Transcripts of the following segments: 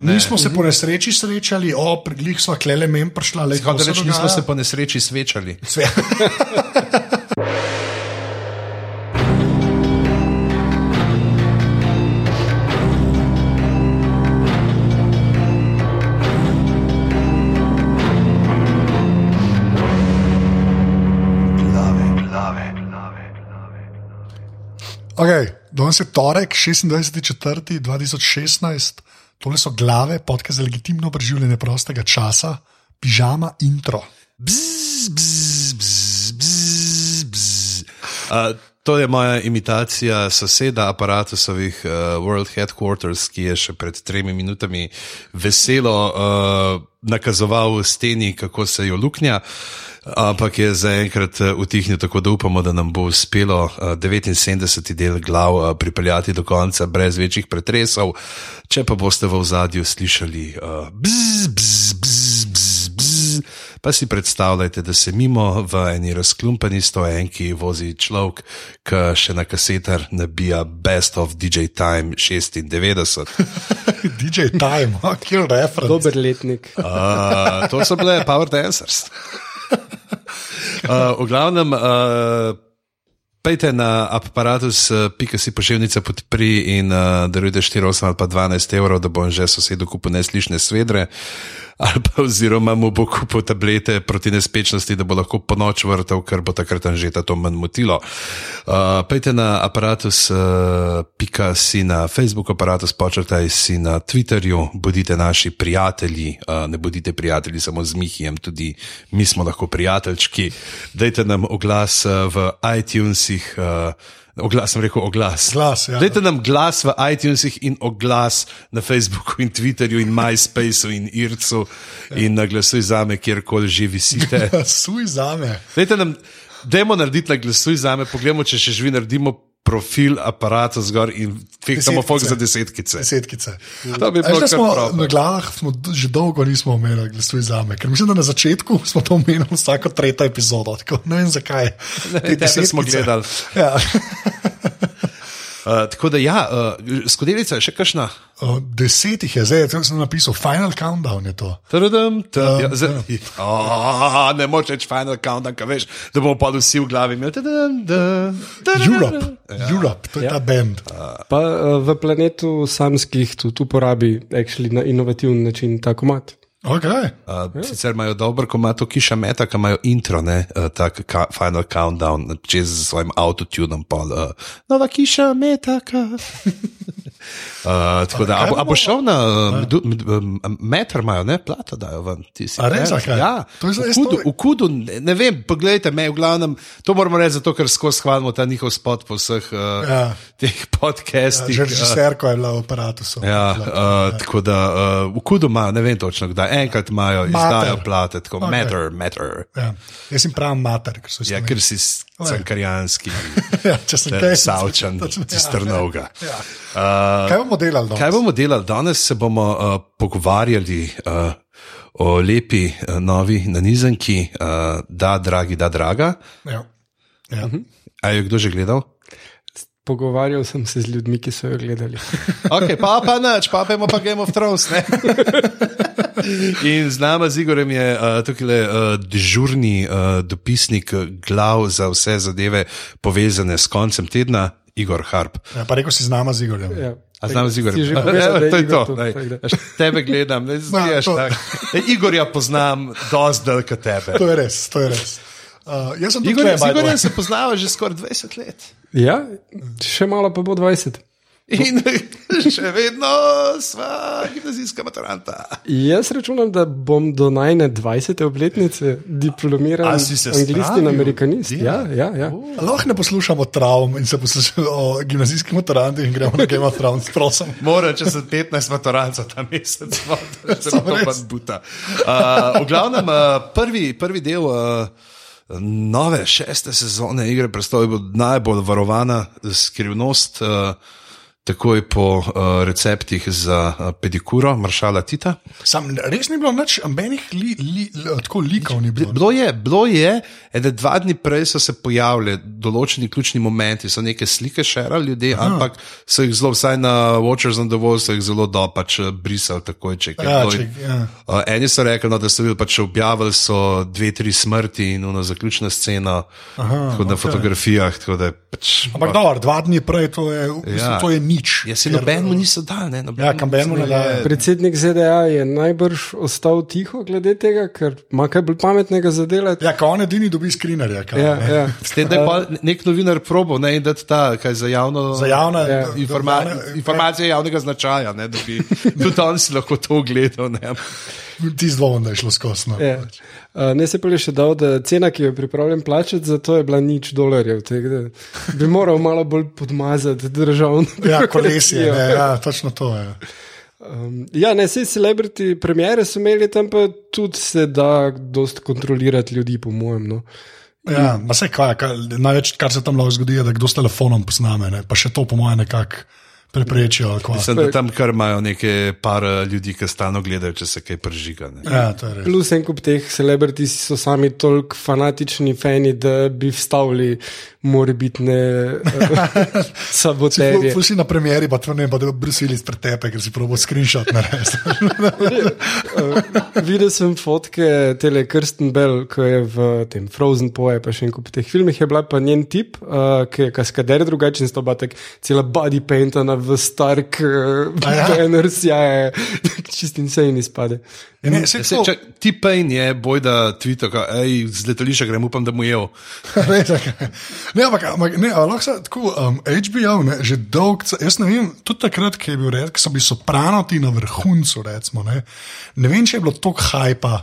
Nismo se po nesreči srečali, o, preglih smo klele men prišla, le Kot reč, nismo se po nesreči svečali. Sve. Okay, danes je torek, 26.4.2016, tole so glave, podke za legitimno preživljanje prostega časa, pižama intro. Bzz, bzz, bzz, bzz, bzz. Uh, to je moja imitacija soseda aparatusovih uh, World Headquarters, ki je še pred tremi minutami veselo uh, nakazoval steni, kako se jo luknja. Ampak je zaenkrat utihnil, tako da upamo, da nam bo uspelo uh, 79 del glav uh, pripeljati do konca brez večjih pretresov. Če pa boste v ozadju slišali uh, bzz, bzz, bzz, bzz, bzz, pa si predstavljajte, da se mimo v eni razklumpani stojenki vozi človek, ki še na kasetar nabija Best of DJ Time 96. DJ Time, kill reference. Dober letnik. Uh, to so bile Power Dancers. Uh, v glavnem, uh, pejte na aparatus, uh, pika si pošiljnica podpri in uh, darujte 4, 8 ali pa 12 evrov, da bom že sosedu kupil neslišne svedre. Ali pa oziroma mu bo kupil tablete proti nespečnosti, da bo lahko po noč vrtal, ker bo takrat že to manj motilo. Uh, pejte na aparatus, uh, na Facebooku, aparatus počrtaj si na Twitterju, bodite naši prijatelji, uh, ne bodite prijatelji samo z Mihijem, tudi mi smo lahko prijateljčki. Dajte nam oglas uh, v iTunesih. Uh, Oglas, sem rekel oglas. Glas, ja. Dajte nam glas v iTunesih in oglas na Facebooku in Twitterju in MySpaceu in Ircu in naglasuj za me, kjerkoli že visite. Suj za me. Dajte nam, dajmo narediti naglasuj za me, poglejmo, če še živi, naredimo profil aparata zgor in fiksamo folk za desetkice. Desetkice. To bi bilo smo, prav. na glavah smo že dolgo nismo omenili, glasuj za me. Ker mislim, da na začetku smo to omenili vsako tretjo epizodo. Tako, ne vem zakaj. Te tebe smo desetkice. gledali. Ja. Uh, tako da, ja, uh, skodelica je še kakšna. O, Deset jih je, zdaj sem napisal, final countdown je to. Tadadam, ta- ja, zdaj- Oh, Ne moreš reči final countdown, kaj veš, da bomo pa vsi v glavi imeli. tadadam, da, tadadam. Europe, Europe to je ta bend. Pa uh, v planetu samskih tudi uporabi actually, na inovativen način ta komat. Okay. Uh, sicer imajo dobro, ko ima to kiša meta, ki imajo intro, ne, uh, tak ka, final countdown, čez z svojim avtotunom, pol, uh, nova kiša meta. Uh, tako da, a, bo- a bo šel na meter, imajo, ne, plata dajo ven. ti si A res? Ja, To je v kudu, to- v kudu ne, ne vem, poglejte me, v glavnem, to moramo reči zato, ker skozi hvalimo ta njihov spot po vseh uh, Ja. teh podcastih. Že uh, režiserko je bila v aparatu. Ja, uh, tako da uh, v kudu imajo, ne vem točno kdaj, enkrat imajo, izdajo plate, tako okay. matter, matter. Ja. Jaz sem pravi mater, ker so Ja, Slovenci. ker si cankarjanski, ja, kaj savčan, iz ja. Ja. Uh, Kaj bomo delali danes? kaj bomo delali? Danes se bomo uh, pogovarjali uh, o lepi uh, novi nanizanki, uh, da, dragi, da, draga. Ja. Ja. A je kdo že gledal? Pogovarjal sem se z ljudmi, ki so jo gledali. Ok, pa pa nič, pa pa imamo pa Game of Thrones. In z nama z Igorem je uh, tukaj uh, dežurni uh, dopisnik glav za vse zadeve povezane s koncem tedna, Igor Harp. Ja, pa rekel si z nama z Igorjem. Ja. A z nami z Igorjem? Že povedal, da je to je to. Igor tu, daj. Tebe gledam, ne znaš to-. E, Igorja poznam dosti dlje kot tebe. To je res, to je res. Uh, jaz sem Igor, tukaj. Igorjem se poznava že skoraj 20 let. Ja, še malo pa bo 20. In še vedno sva gimnazijska maturanta. Jaz računam, da bom do najne 20. obletnice diplomiran A si se anglistin spravil? amerikanist. Ja, ja, ja. Lahko ne poslušamo travm in se poslušamo o gimnazijskih maturantih in gremo na Game of Thrones, prosim. Mora, če se 15 maturantov ta mesec, da se to res. pa buta. Uh, v glavnem, uh, prvi, prvi del. Uh, Nove šeste sezone Igre bo najbolj varovana skrivnost uh, takoj po uh, receptih za uh, pedikuro Maršala Tita. Sam, res ni bilo nič, ambenih li, li, li, tako likov ni bilo. Bilo je, bilo je, ene dva dni prej so se pojavili določeni ključni momenti, so neke slike šera ljudi, Aha. ampak so jih zelo, vsaj na Watchers on the Wall, so jih zelo dopač brisali takoj. Če, Ja, bilo če- je- ja. Uh, eni so rekli, no, da so bili pač objavili so dve, tri smrti in ono zaključna scena Aha, tako na okej. fotografijah. Tako da pač, Ampak dobro, dva dni prej to je, v bistvu, Ja. to je nič. Ja, se nobenemu niso dali. Ne, Ja, kambenemu ne dajo. Predsednik ZDA je najbrž ostal tiho glede tega, ker ima kaj bolj pametnega za delati. Ja, ko on edini dobi skrinerja. Kaj, Ja, ne. ja. S tem, da je pa nek novinar probo, ne, dati ta, kaj za javno. Za javne Ja. Informa informacije javnega značaja, ne, da bi tudi on si lahko to ogledal. Ne. Ti da je šlo skozi. No. Ja. Uh, ne se pa je še dal, da cena, ki jo je pripravljen plačati, za to je bila nič dolarjev. da Bi moral malo bolj podmazati državno. Ja, kolesje, ne, ja, točno to je. Um, ja, ne, vse celebrity premjere so imeli tam, pa tudi se da dost kontrolirati ljudi, po mojem. No. Ja, ma se kaj, kaj, največ, kar se tam lahko zgodi, je, da kdo s telefonom posname, ne? pa še to, po mojem, nekako preprečijo. Mislim, da tam kar imajo nekaj par eh, ljudi, ki stalno gledajo, če se kaj prežiga. Ne. Ja, to je res. Plus en kup teh celebrity so sami toliko fanatični fani, da bi vstavili morebitne uh, saboterje. Ful si na premjeri, pa to ne bo brisili iz pretepe, ker si probo screenshot narediti. Uh, videl sem fotke tele Kirsten Bell, ki je v tem Frozen Poe, pa še en kup teh filmih, je bila pa njen tip, uh, ki je kaskader drugačen, sto pa tak cela body paintana v stark uh, A ja? banner, sjaje, čist insane izpade. Ne, se, Se, če, ti pain je boj, da tvita, da z letališča grem, upam, da mu je. Ne, ampak, ampak ne, a lahko se tako, um, HBO, ne, že dolg, jaz ne vem, tudi takrat, ko je bil red, ko so bili sopranoti na vrhuncu, recimo, ne, ne vem, če je bilo toliko hajpa,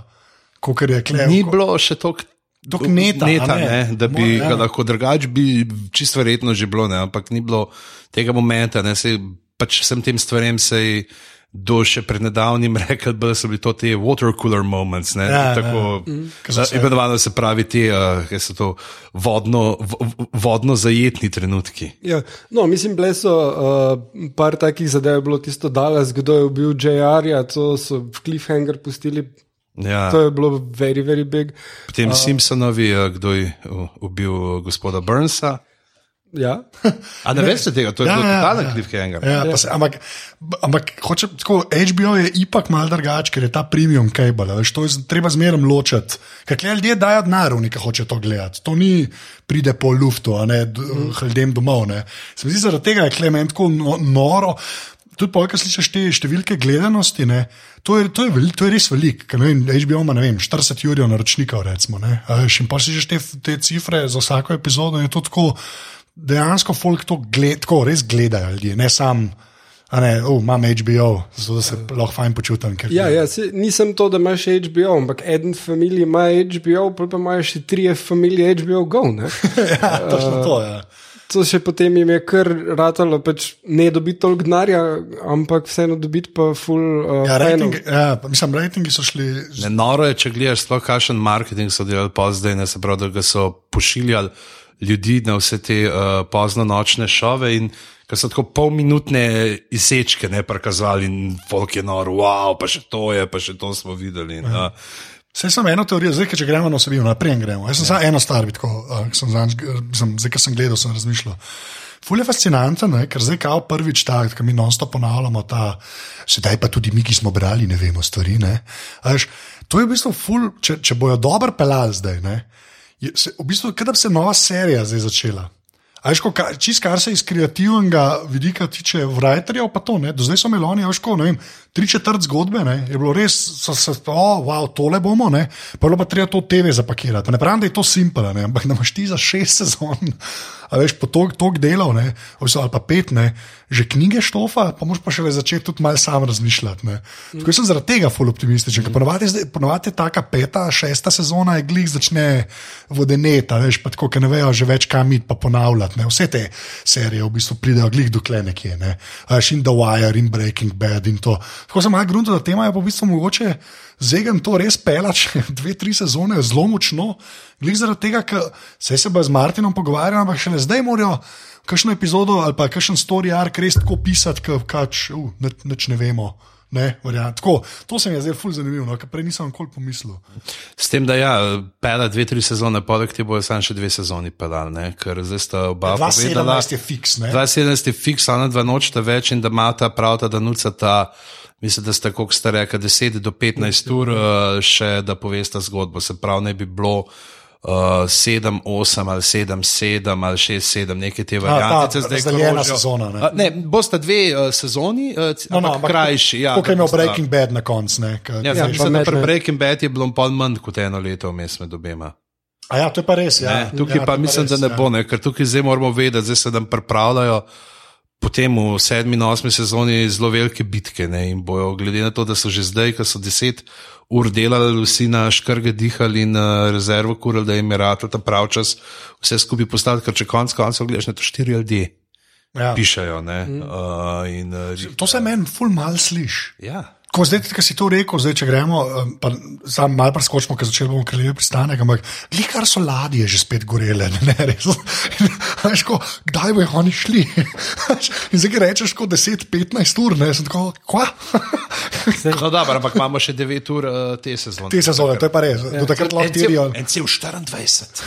kot je Klev. Ni bilo še toliko. Toliko neta, neta ne? ne, da bi Mo- ja. ga lahko drugače, bi čisto verjetno že bilo, ne, ampak ni bilo tega momenta. Ne, sej, pač vsem tem stvarem se je do še pred nedavnim rekel, da so bili to te water cooler moments. Ne, Ja, tako, ja. Ja. se- Imenovano se pravi te, uh, kaj so to vodno, v, vodno zajetni trenutki. Ja, no, mislim, bile so uh, par takih zadev, bilo tisto Dallas, kdo je bil JR-ja, to so v cliffhanger pustili. Ja. To je bilo very, very big. Potem uh, Simpsonovi, uh, kdo je uh, ubil uh, gospoda Burnsa. Ja. A ne veste tega, to je Ja, bilo ja, totalen ja. cliffhanger. Ja, pa se, ampak, ampak hoče, tako, HBO je ipak mal drugače, ker je ta premium cable. Veš, to je treba zmeraj ločiti. Ker ljudje dajo denar, ki hoče to gledati. To ni pride po luftu, a ne d- ljudem domov. Ne. Se mi zdi, zaradi tega je Klement tako no, noro. Tudi po, kar slišiš te številke gledanosti, ne, to, je, to, je veli, to je res veliko. ker, vem, HBO ima vem, 40 jurjev naročnikov, recimo. Ne, in pa si že te, te cifre za vsako epizodo in je to tako, dejansko folk to gled, tako res gledajo ljudje, ne sam. A ne, oh, imam HBO, zato da se lahko fajn počutim. Ker, Ja, ja, se, nisem to, da imaš HBO, ampak eden familij ima HBO, pol pa imajo še trije familije HBO Go. Ja, točno to je. Ja. To še potem jim je kar ratalo, pač ne dobiti toliko denarja, ampak vseeno dobiti pa full uh, Ja, rating, ja, pa mislim, rejtingi so šli. Ne, noro je, če gledaš, sploh kakšen marketing so delali pozdaj, ne se pravi, da so pošiljali ljudi na vse te uh, pozno nočne šove in ko so tako polminutne izsečke ne prikazovali in folk je noro, wow, pa še to je, pa še to smo videli. In, uh, Vse sem eno teorijo, zdaj, če gremo na osebino, naprej gremo. Jaz sem ja. samo eno stvar, tako, sem sem, zdaj, ker sem gledal, sem razmišljal. Ful je fascinantno, ne, ker zdaj kao prvič tak, ki mi non-stop ponavljamo ta, sedaj pa tudi mi, ki smo brali, ne vemo stvari. Ne. A Veš, to je v bistvu ful, če, če bojo dobro pelali zdaj, ne, je, se, v bistvu, kot da bi se nova serija zdaj začela. A veš, ko čist kar se iz kreativnega vidika tiče writerjev, pa to ne. Do zdaj so imeli oni, a veš, ko, ne vem, tri četrt zgodbe, ne, je bilo res, so se, oh, wow, tole bomo, ne, pa je bilo pa treba to TV zapakirati. Pa ne pravim, da je to simpel, ne, ampak da imaš ti za šest sezon, a veš, po tok, tok delov, ne, ali pa pet, ne, že knjige štofa, pa moš pa še začeti tudi malo sam razmišljati. Ne. Tako sem zaradi tega full optimističen, ker ponovadi, ponovadi je taka peta, šesta sezona, je glih začne vodeneta, veš, pa tako, ker ne vejo že več kam iti, pa ponavljati. Ne. Vse te serije v bistvu pridejo glih dokle nekje, ne. A Veš, in The Wire, in Breaking Bad in to. Tako sem malo grunto, da tema je pa v bistvu mogoče zegen to res pelač, dve, tri sezone, zelo močno, glih zaradi tega, ker se se bo z Martinom pogovarjal, ampak šele zdaj morajo kakšno epizodo ali pa kakšen story arc res tako pisati, kot kač, uh, nič ne vemo. Ne, tako, to se mi je zdelo ful zanimivo, no, ker prej nisem nikoli pomislil. S tem, da ja, pela dve, tri sezone, poleg tega bojo samo še dve sezoni pedal, ne, ker zdaj sta oba povedala. 2017 je fiks, ne. 2017 je fiks, ona dva nočta več in da imata prav ta, da nuca ta, mislim, da sta, koliko sta rekla, 10 do 15 ur uh, še, da povesta zgodbo, se pravi, ne bi bilo. 7, uh, 8 ali 7, 7 ali 6, 7, nekaj te variante. Zdaj je ena sezona. Ne, uh, ne bosta dve uh, sezoni, uh, no, no, ampak krajši. Ja, Kot je imel Breaking Bad na koncu. Ja, ja, mislim, da pri Breaking Bad je bilo pol manj kot eno leto vmes med obema. A ja, to je pa res. Ja. Ne, tukaj ja, pa mislim, pa res, da ne ja. bo, ne, ker tukaj zdaj moramo vedeti, zdaj se nam pripravljajo. Potem v sedmi in osmi sezoni zelo velike bitke ne, in bojo, glede na to, da so že zdaj, ko so deset ur delali, vsi na škrge dihali in na rezervo kurili, da jim je rado ta prav čas vse skupaj postaviti, ker če konc koncev gledaš, ne to štiri ljudje. Ja. Pišajo. Mm. Uh, in, uh, to se meni ful mal sliši. Ja. Ko zdaj, ki si to rekel, zdaj, če gremo, pa sam malo preskočimo, ker začeli bomo kraljevi pristanek, ampak kar so ladje že spet gorele, ne, ne res. Veš, ko, kdaj bojo oni šli? In zdaj rečeš, ko 10-15 ur, ne, sem tako, kva? no, dobro, ampak imamo še 9 ur uh, te sezone. Te sezone, to je pa res, ja. do takrat lahko tirijo. En cel 24.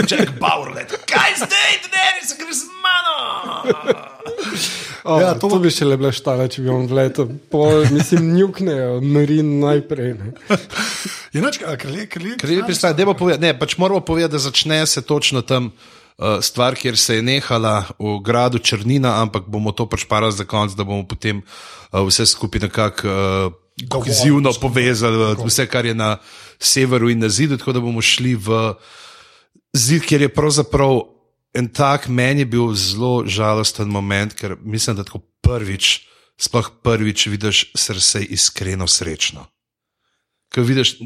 Če Jack Bauer let, kaj zdaj, ne, se gre z mano. Oh, ja, to, to bi še le bila štala, če bi on vletel. Mislim, njuknejo, marin najprej. Inače, kralje, kralje. Kralje pristaja, da bo povedal, ne, pač moramo povedati, da začne se točno tam. Uh, stvar, kjer se je nehala v gradu Črnina, ampak bomo to pač parali za konec, da bomo potem uh, vse skupaj nekako uh, kohezivno povezali, uh, vse, kar je na severu in na zidu, tako da bomo šli v zid, kjer je pravzaprav en tak, meni je bil zelo žalosten moment, ker mislim, da tako prvič sploh prvič vidiš srce iskreno srečno. Ko vidiš,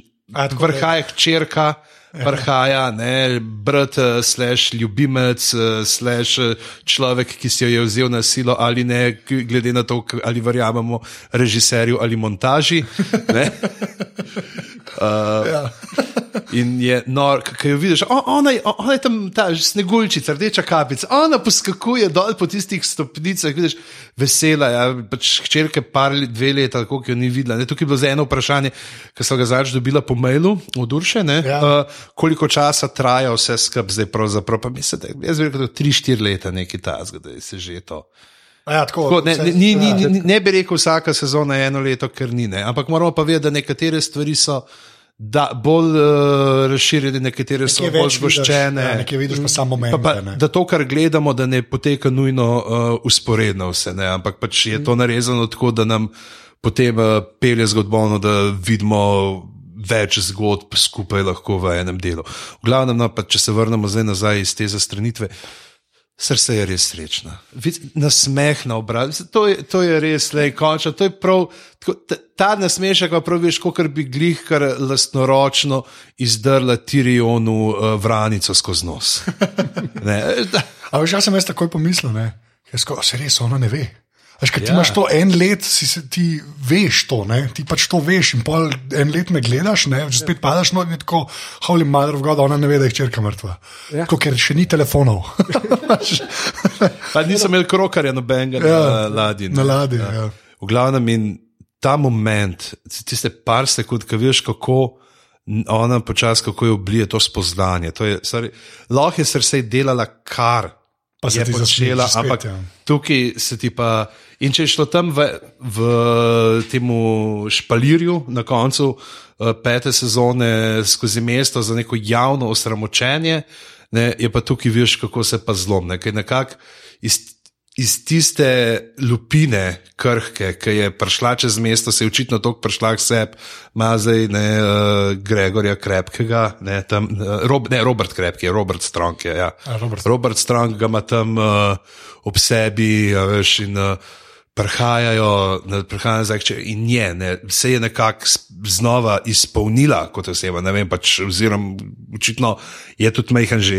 vrhaja hčerka, vrhaja ne, brat, eh, slash ljubimec, eh, slash eh, človek, ki si jo je vzel na silo ali ne, glede na to, ali verjamemo režiserju ali montaži. Uh, ja. In je nor, kaj jo vidiš, o, ona, je, ona je tam ta sneguljčica, rdeča kapica, ona poskakuje dol po tistih stopnicah, vidiš, vesela je, ja, pač hčerke par let, dve leta, tako jo ni videla. Ne, tukaj je bilo za eno vprašanje, ki so ga zadnjič dobila po mailu od Urše, ja. uh, koliko časa traja vse skupaj zdaj pravzaprav, pa mislim, da je zelo kratko, tri, štiri leta nekaj tazga, da se že to. Ja, tako, tako, ne, ni, ni, ni, ne bi rekel, vsaka sezona je eno leto, ker ni. Ne. Ampak moramo pa vedeti, da nekatere stvari so da, bolj uh, razširjene, nekatere so bolj zgoščene. Ja, nekaj vidiš pa samo meni. Da to, kar gledamo, da ne poteka nujno uh, usporedno vse, ne, ampak pač je to narezano tako, da nam potem uh, pelje zgodbovno, da vidimo. Več zgodb skupaj lahko v enem delu. V glavnem, no, če se vrnemo zdaj nazaj iz te zastranitve, uh, Srce je res srečno. Nasmeh na obrazu, to, to je res le končno. To je prav, tako, ta nasmešek, pa praviš, kot bi glih kar lastnoročno izdrla Tirionu uh, vranico skozi nos. Ampak že sem jaz takoj pomislil, da se res ona ne ve. Veš, ja. Ti imaš to en let, si, ti veš to, ne? ti pač to veš. In pol en let me gledaš, ne? že spet padaš no in tako, holy mother of God, ona ne ve, da je črka mrtva. Ja. Tako, ker še ni telefonov. pa nisem imel krokarja nobenega ja. na ladji. Na ladji, ja. ja. V glavnem in ta moment, tiste par sekund, ki veš, kako. Ona počasi, kako je oblije to spoznanje. To je, sorry, lahko je srce delala kar pa je začela, spet, ampak ja. tukaj se ti pa. In če je šlo tam v, v tem špalirju na koncu uh, pete sezone skozi mesto za neko javno osramočenje, ne, je pa tukaj viš, kako se pa zlom. Nekako iz iz tiste lupine, krhke, ki je prišla čez mesto, se je očitno tako prišla k sebi, ima zdaj ne, uh, Gregorja Krepkega, ne, tam, uh, Rob, ne Robert Krepke, Robert Strong. Je, ja. Robert. Robert Strong ga ima tam uh, ob sebi, ja, veš, in uh, prihajajo, prihajajo nazaj, in je, ne, se je nekako znova izpolnila kot oseba. Vem, pač, oziroma, očitno je tudi Mejhan že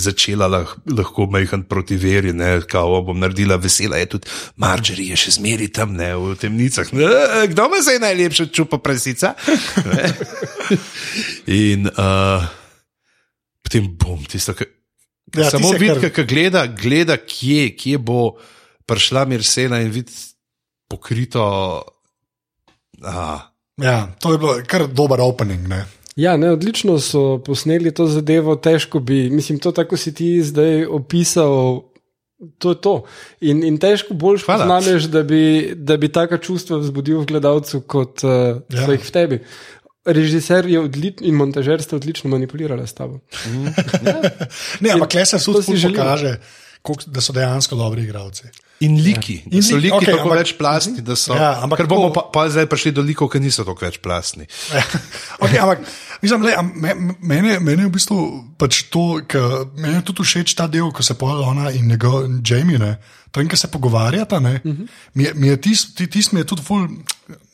začela lah, lahko Mejhan proti veri, ne, kao bom naredila vesela, je tudi Marjorie je še zmeri tam ne, v temnicah. Ne, kdo me zdaj najlepše čupa presica? in uh, potem bom tisto, kar Ja, Samo se vidi, kar- kar... gleda, gleda kje, kje bo prišla Mirsena in vidi pokrito. Ah, Ja, to je bilo kar dober opening. Ne? Ja, ne, odlično so posneli to zadevo, težko bi, mislim, to tako si ti zdaj opisal. To je to. In, in težko Hvala. poznameš, da bi, da bi taka čustva vzbudil v gledalcu, kot uh, Ja. so jih v tebi. Režiser je odličen in montažer sta odlično manipulirala s tabo. Ne, ampak se to tudi si ful želimo. pokaže, koliko- da so dejansko dobri igralci. In liki. Ja. In So liki, okay, tako ampak- več plastni, da so. Ja, ampak ker bomo pa, pa zdaj prišli do likov, ki niso tako več plastni. okay, ampak mislim, le, me, meni, meni je v bistvu pač to, ker meni je tudi všeč ta del, ko se pojavlja ona in njegov Jamie. Ne, in ki se pogovarjata. Ne, uh -huh. Mi je, mi je tis, tis mi je tudi ful.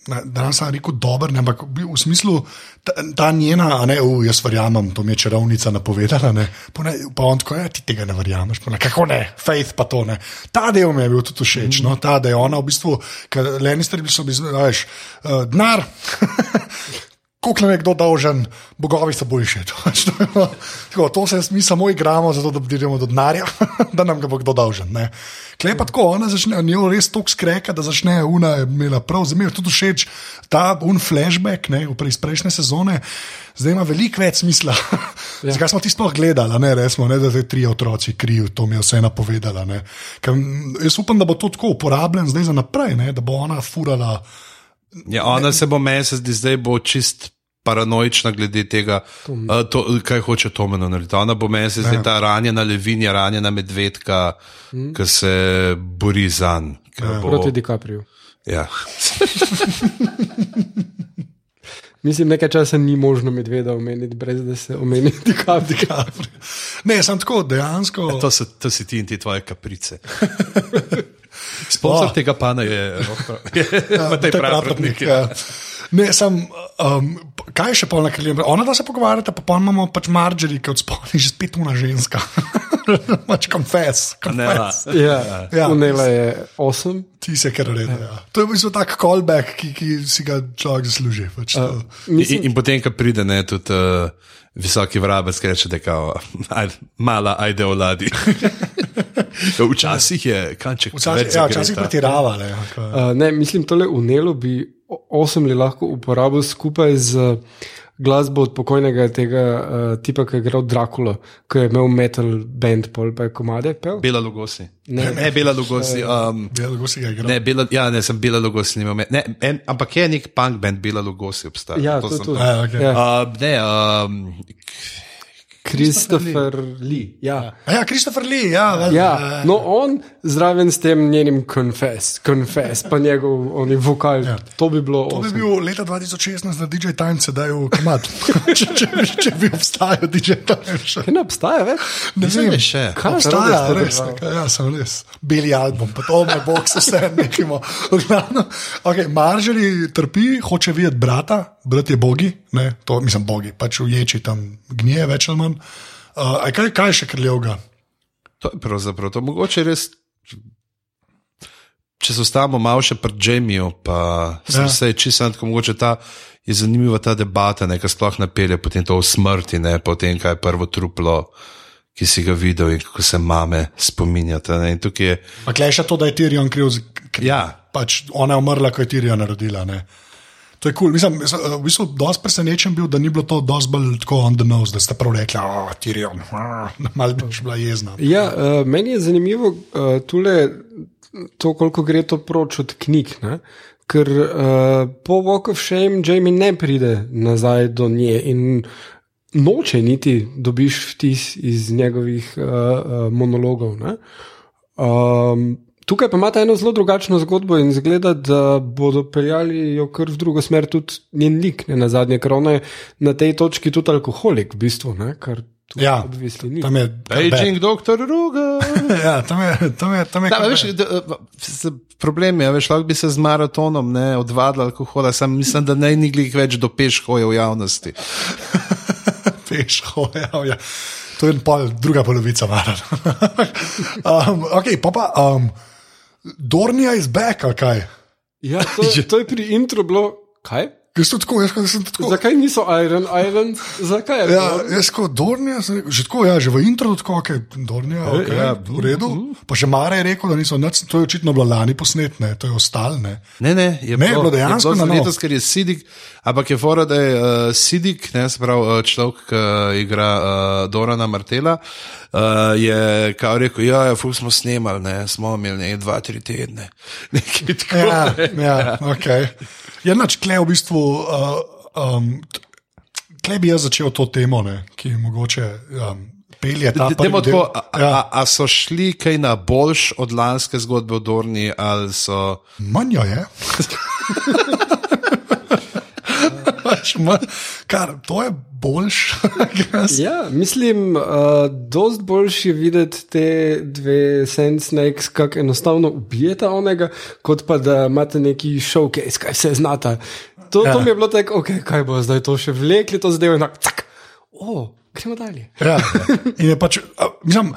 Ne, Danes sem rekel dober, ne, ampak v smislu ta, ta njena, a ne, uh, jaz verjamem, to mi je čarovnica napovedala. Ne, pa, ne, pa on tako, ja, ti tega ne verjameš, pa ne, kako ne, faith pa to ne. Ta del mi je bil tudi všeč, no, ta, da je ona v bistvu, ker Lennisteri so bili, veš, uh, denar. Nam je kdo dolžen, bogovi so boljši. Tako, to se mi samo igramo, zato da pridemo do denarja, da nam ga bo kdo dolžen. ne. Klej pa tako, ona začne, njo res tok skreka, da začne una je imela prav, zdaj mi je tudi všeč ta un flashback ne, iz prejšnje sezone. Zdaj ima veliko več smisla. Ja. Zakaj smo ti sploh gledali, ne resmo, ne, da te tri otroci krijo, to mi je vse napovedala. ne. Ker, Jaz upam, da bo to tako uporabljen zdaj za naprej, ne, da bo ona furala. Ja, ona se bo meni, se zdi, zdaj bo čist. Paranoična glede tega, uh, to, kaj hoče Tomeno narediti. Ona bo meni se zdi Ja. ta ranjena levinja, ranjena medvedka, mm. ki se bori za njim. Proti DiCapriju. Ja. Mislim, nekaj časa ni možno medveda omeniti, brez da se omeni DiCaprio. Ne, sem tako dejansko. To, so, to si ti in ti tvoje kaprice. Sponzor Oh. tega pana je Matej Pravratnik. Ja. Ne, sem, um, kaj še polna kraljem? Ona da se pogovarjata, pa pa imamo pač Marjorie, ki od spodaj že spet una ženska. pač confess. confess. Ja, Ja. ja. Unela je osem. Ti se kar reda. Ja. To je v bistvu tak callback, ki, ki si ga človek zasluži. Pač uh, In, in potem, ko pride ne, tudi uh, visoki vrabec, ki reče, da je kao, ajde, mala, ajde oladi. Včasih je kanček včasih, ja, včasih pretirava. Ne, Uh, ne, mislim, tole unelo bi osem li lahko uporabil skupaj z uh, glasbo od pokojnega tega uh, tipa, ki je igral Drakulo, ki je imel metal band, pol pa je komade pel. Bela Lugosi. Ne. Ne, ne Bela Lugosi. Um, Bela Lugosi ga igra. ne, Bela, ja, ne, sem Bela Lugosi. Ne, ne, en, ampak je nek punk band, Bela Lugosi obstaja. Ja, to je sem- to. Ja, okej. Ja. Uh, ne, um, Christopher Lee. Ja. A Ja, Christopher Lee, ja. vel- Ja, no on zraven s tem njenim confess, confess pa njegov oni vokal, ja. to bi bilo To bi awesome. bil leta 2016 na DJ Time, sedaj v Kamat. če, če, bi- če bi obstajal DJ Time. še. Ne obstaja več? Ne Mislim, vem, še. Kaj obstaja, to res. nekaj, Ja, sem res. Beli album, pa to moj bog se vse nekimo. Okay, Marželi trpi, hoče videti brata, brat je bogi, ne, to mislim bogi, pač v ječi tam gnije več ali manj. Uh, kaj, kaj še krljevga? To je pravzaprav to. Mogoče res, če se ostavimo malo še pri Jamiju, pa Ja. se je čisto tako, mogoče ta. Je zanimiva ta debata, ne, ki sploh napelje potem to o smrti, ne, potem kaj je prvo truplo, ki si ga videl in kako se mame spominjata. Ne, je, Pa klej še to, da je Tyrion kriv, ja, pač ona je umrla, ko je Tyrion rodila. Ne. To je kul. Cool. Eh, v bistvu dosti presenečen bil, da ni bilo to dosti bolj tako on the nose, da ste prav rekli, oh, Tyrion, ah, malo bi bila jezna. Ja, uh, meni je zanimivo uh, tule, to, koliko gre to proč od knjig. Ne? Ker uh, po Walk of Shame Jamie ne pride nazaj do nje in noče niti dobiš vtis iz njegovih uh, uh, monologov. Um, tukaj pa imate eno zelo drugačno zgodbo in zgleda, da bodo peljali jo kar v drugo smer, tudi njen lik, ne na zadnje, ker ona je na tej točki tudi alkoholik, v bistvu, ne? kar tu Ja. Tam je Beijing, doktor Ruga. Ja, tam je, tam je, tam je Da, veš, da, problem je, veš, lahko bi se z maratonom ne, odvadil alkohola, sam mislim, da ne niglih več do peš hoje v javnosti. peš, hoja. Ja. To je pol, druga polovica mara. um, ok, pa pa. Um, Dornija iz back, ali kaj? Ja, to, to je pri intro bilo. Kaj? Jaz sem tako, jaz, sem tako. Zakaj niso Iron Islands? Zakaj je Ja, to? jaz kot Dornija, sem že tako, ja, že v intro, tako, ok, Dornija, okay, ja, v redu. Pa še Mare je rekel, da niso nič, to je očitno bilo lani posnetne, to je ostalne. Ne, ne, je Ne, je bilo dejansko na na novo. letos, ker je Sidik, ampak je fora, da je uh, Sidik, ne, se pravi uh, človek, ki uh, igra uh, Dorana Martela, uh, je kao rekel, ja, ja fuk smo snemali, ne, smo imeli ne, dva, tri tedne. Nekaj tako. Ja, ja, ok. Ja, nač, kle v bistvu. Uh, um, t- Kle bi jaz začel to temo, ne, ki mogoče um, pelje ta prvi del. tako, a, ja, a, a so šli kaj na boljš od lanske zgodbe o Dorni, ali so. manj jo je. Pač manj- Kar, to je boljš. Ja, mislim, uh, dost boljši je videti te dve Sand Snakes, kako enostavno ubijeta onega, kot pa da imate neki showcase, kaj vse znata. To, ja. to mi je bilo tako, okay, kaj bo zdaj to še vlekli, to zdaj je enak, cak, o, gremo dalje. Ja, in je pač, a, mislim,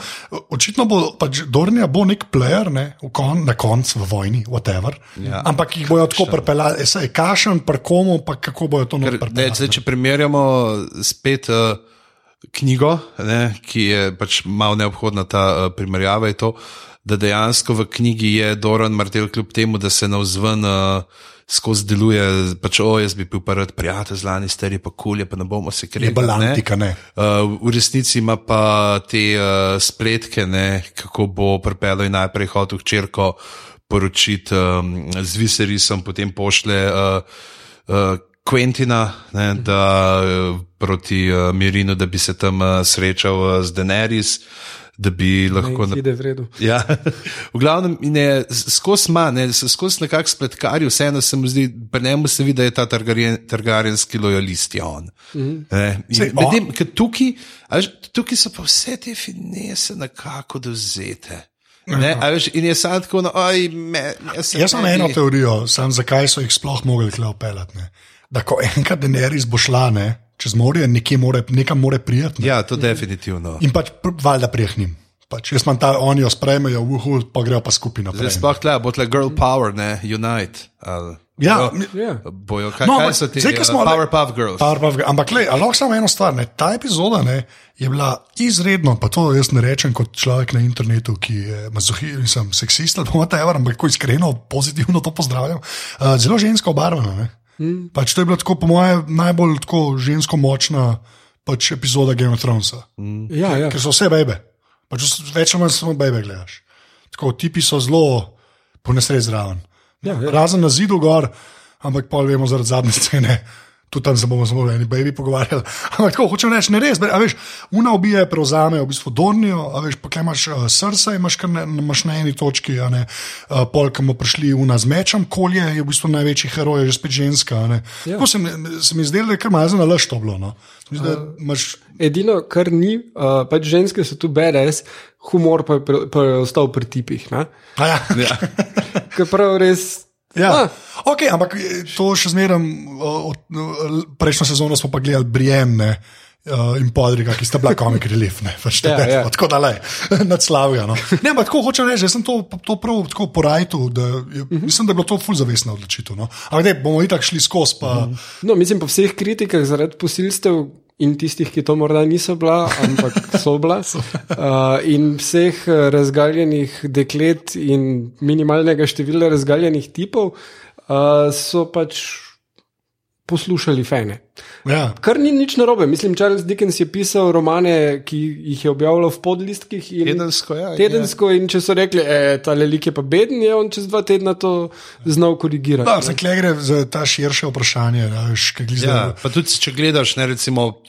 očitno bo pač Dornija bo nek player, ne, v kon, na koncu v vojni, whatever. Ja. Ampak jih bojo tako pripeljali, saj kašen, pa komu, pa kako bojo to naredili. če primerjamo spet uh, knjigo, ne, ki je pač malo neobhodna ta uh, primerjava, je to, da dejansko v knjigi je Doran Martel, kljub temu, da se navzven uh, skozi deluje, pač o, jaz bi bil pa rad prijatelj z lani, stari pa kulje, pa ne bomo se Je kregali. balantika, ne. Uh, v resnici ima pa te uh, spletke, ne, kako bo pripeljal in najprej hotel hčerko poročiti um, z Viserisom, potem pošle uh, uh, Quentina ne, da, proti uh, Mirinu, da bi se tam uh, srečal uh, z Daenerys, da bi lahko. Ne, redu. Ja, v glavnem je skozi ima, ne, skozi nekakšen spletkarij, vseeno se mu zdi, pri njemu se vidi, da je ta targaryen- targaryenski lojalist, je on. Mm -hmm. On- Medtem, ker tukaj, a veš, tukaj so pa vse te finese nekako dovzete. Ne, veš, in je sad tako, no, oj, me, se Jaz imam ne eno teorijo, sam zakaj so jih sploh mogli kle opeljati. ne. Da ko enkrat Daenerys bo šla, ne, čez morje, nekje more, nekam more prijeti. ne. Ja, to definitivno. In pač valjda prijehnim. Pač jaz imam ta, oni jo sprejmejo, uhu, pa grejo pa naprej. Zdaj sploh tle, bo tle girl power, ne, unite. Ali, Ja, Ja. bojo, kaj, No, kaj so ti ko uh, smo- Powerpuff Girls? Powerpuff Girls. Ampak, le, lahko samo eno stvar. Ne? Ta epizoda ne, je bila izredno, pa to jaz ne rečem kot človek na internetu, ki je mazohist, nisem seksist ali pa whatever, ampak ko iskreno, pozitivno to pozdravljam. Uh, zelo žensko obarvana. ne. Mm. Pač to je bila tako, po mojem, najbolj tako žensko močna pač epizoda Game of Thronesa. Ja, ja. Ker so vse bebe. Pač več ali manj samo bebe gledaš. Tako, tipi so zelo ponesrečeni zraven. Ja, ja. Razen na zidu gor, ampak pol vemo zaradi zadnje scene. Tudi tam se bomo samo o eni baby pogovarjali. Ampak tako hočem reči, ne res. A veš, una ubije, prevzame v bistvu Dornijo, a veš, pa kaj imaš uh, srca, imaš, ne, imaš na eni točki, a ne, uh, pol, ki bomo prišli una z mečem, kolje je v bistvu največji heroj, že spet ženska. Ja. Tako se se mi zdelo, da je kar malo za nalaž to bilo. No. Se mi zdi, da imaš Edino, kar ni, uh, pač ženske so tu BDS, humor pa je, pri- pa je ostal pri tipih. ne. A ja. Ja. Ker prav res. Ja, Ah, okay, ampak eh, to še zmeraj, prejšnjo sezono smo pa gledali Brienne uh, in Podriga, ki sta bila komik relief, ne, pač Ja, ja, tako da le, nadslavlja. No. Ne, ampak tako hočem reči, jaz sem to, to prav tako porajtu, da je, mislim, da je bilo to ful zavestna odločitev. No. Ampak ne, bomo itak šli skozi, pa No, mislim, po vseh kritikah zaradi posilstev in tistih, ki to morda niso bila, ampak so bila, uh, in vseh eh, razgaljenih deklet in minimalnega števila razgaljenih tipov, uh, so pač poslušali fene. ja. Kar ni nič narobe. Mislim, Charles Dickens je pisal romane, ki jih je objavljal v podlistkih. in- Tedensko, ja, Tedensko, in če so rekli, da ta lik je pa beden, je on čez dva tedna to znal korigirati. Da, zdaj kle gre za ta širše vprašanje. Ja, pa tudi, če gledaš, ne, recimo,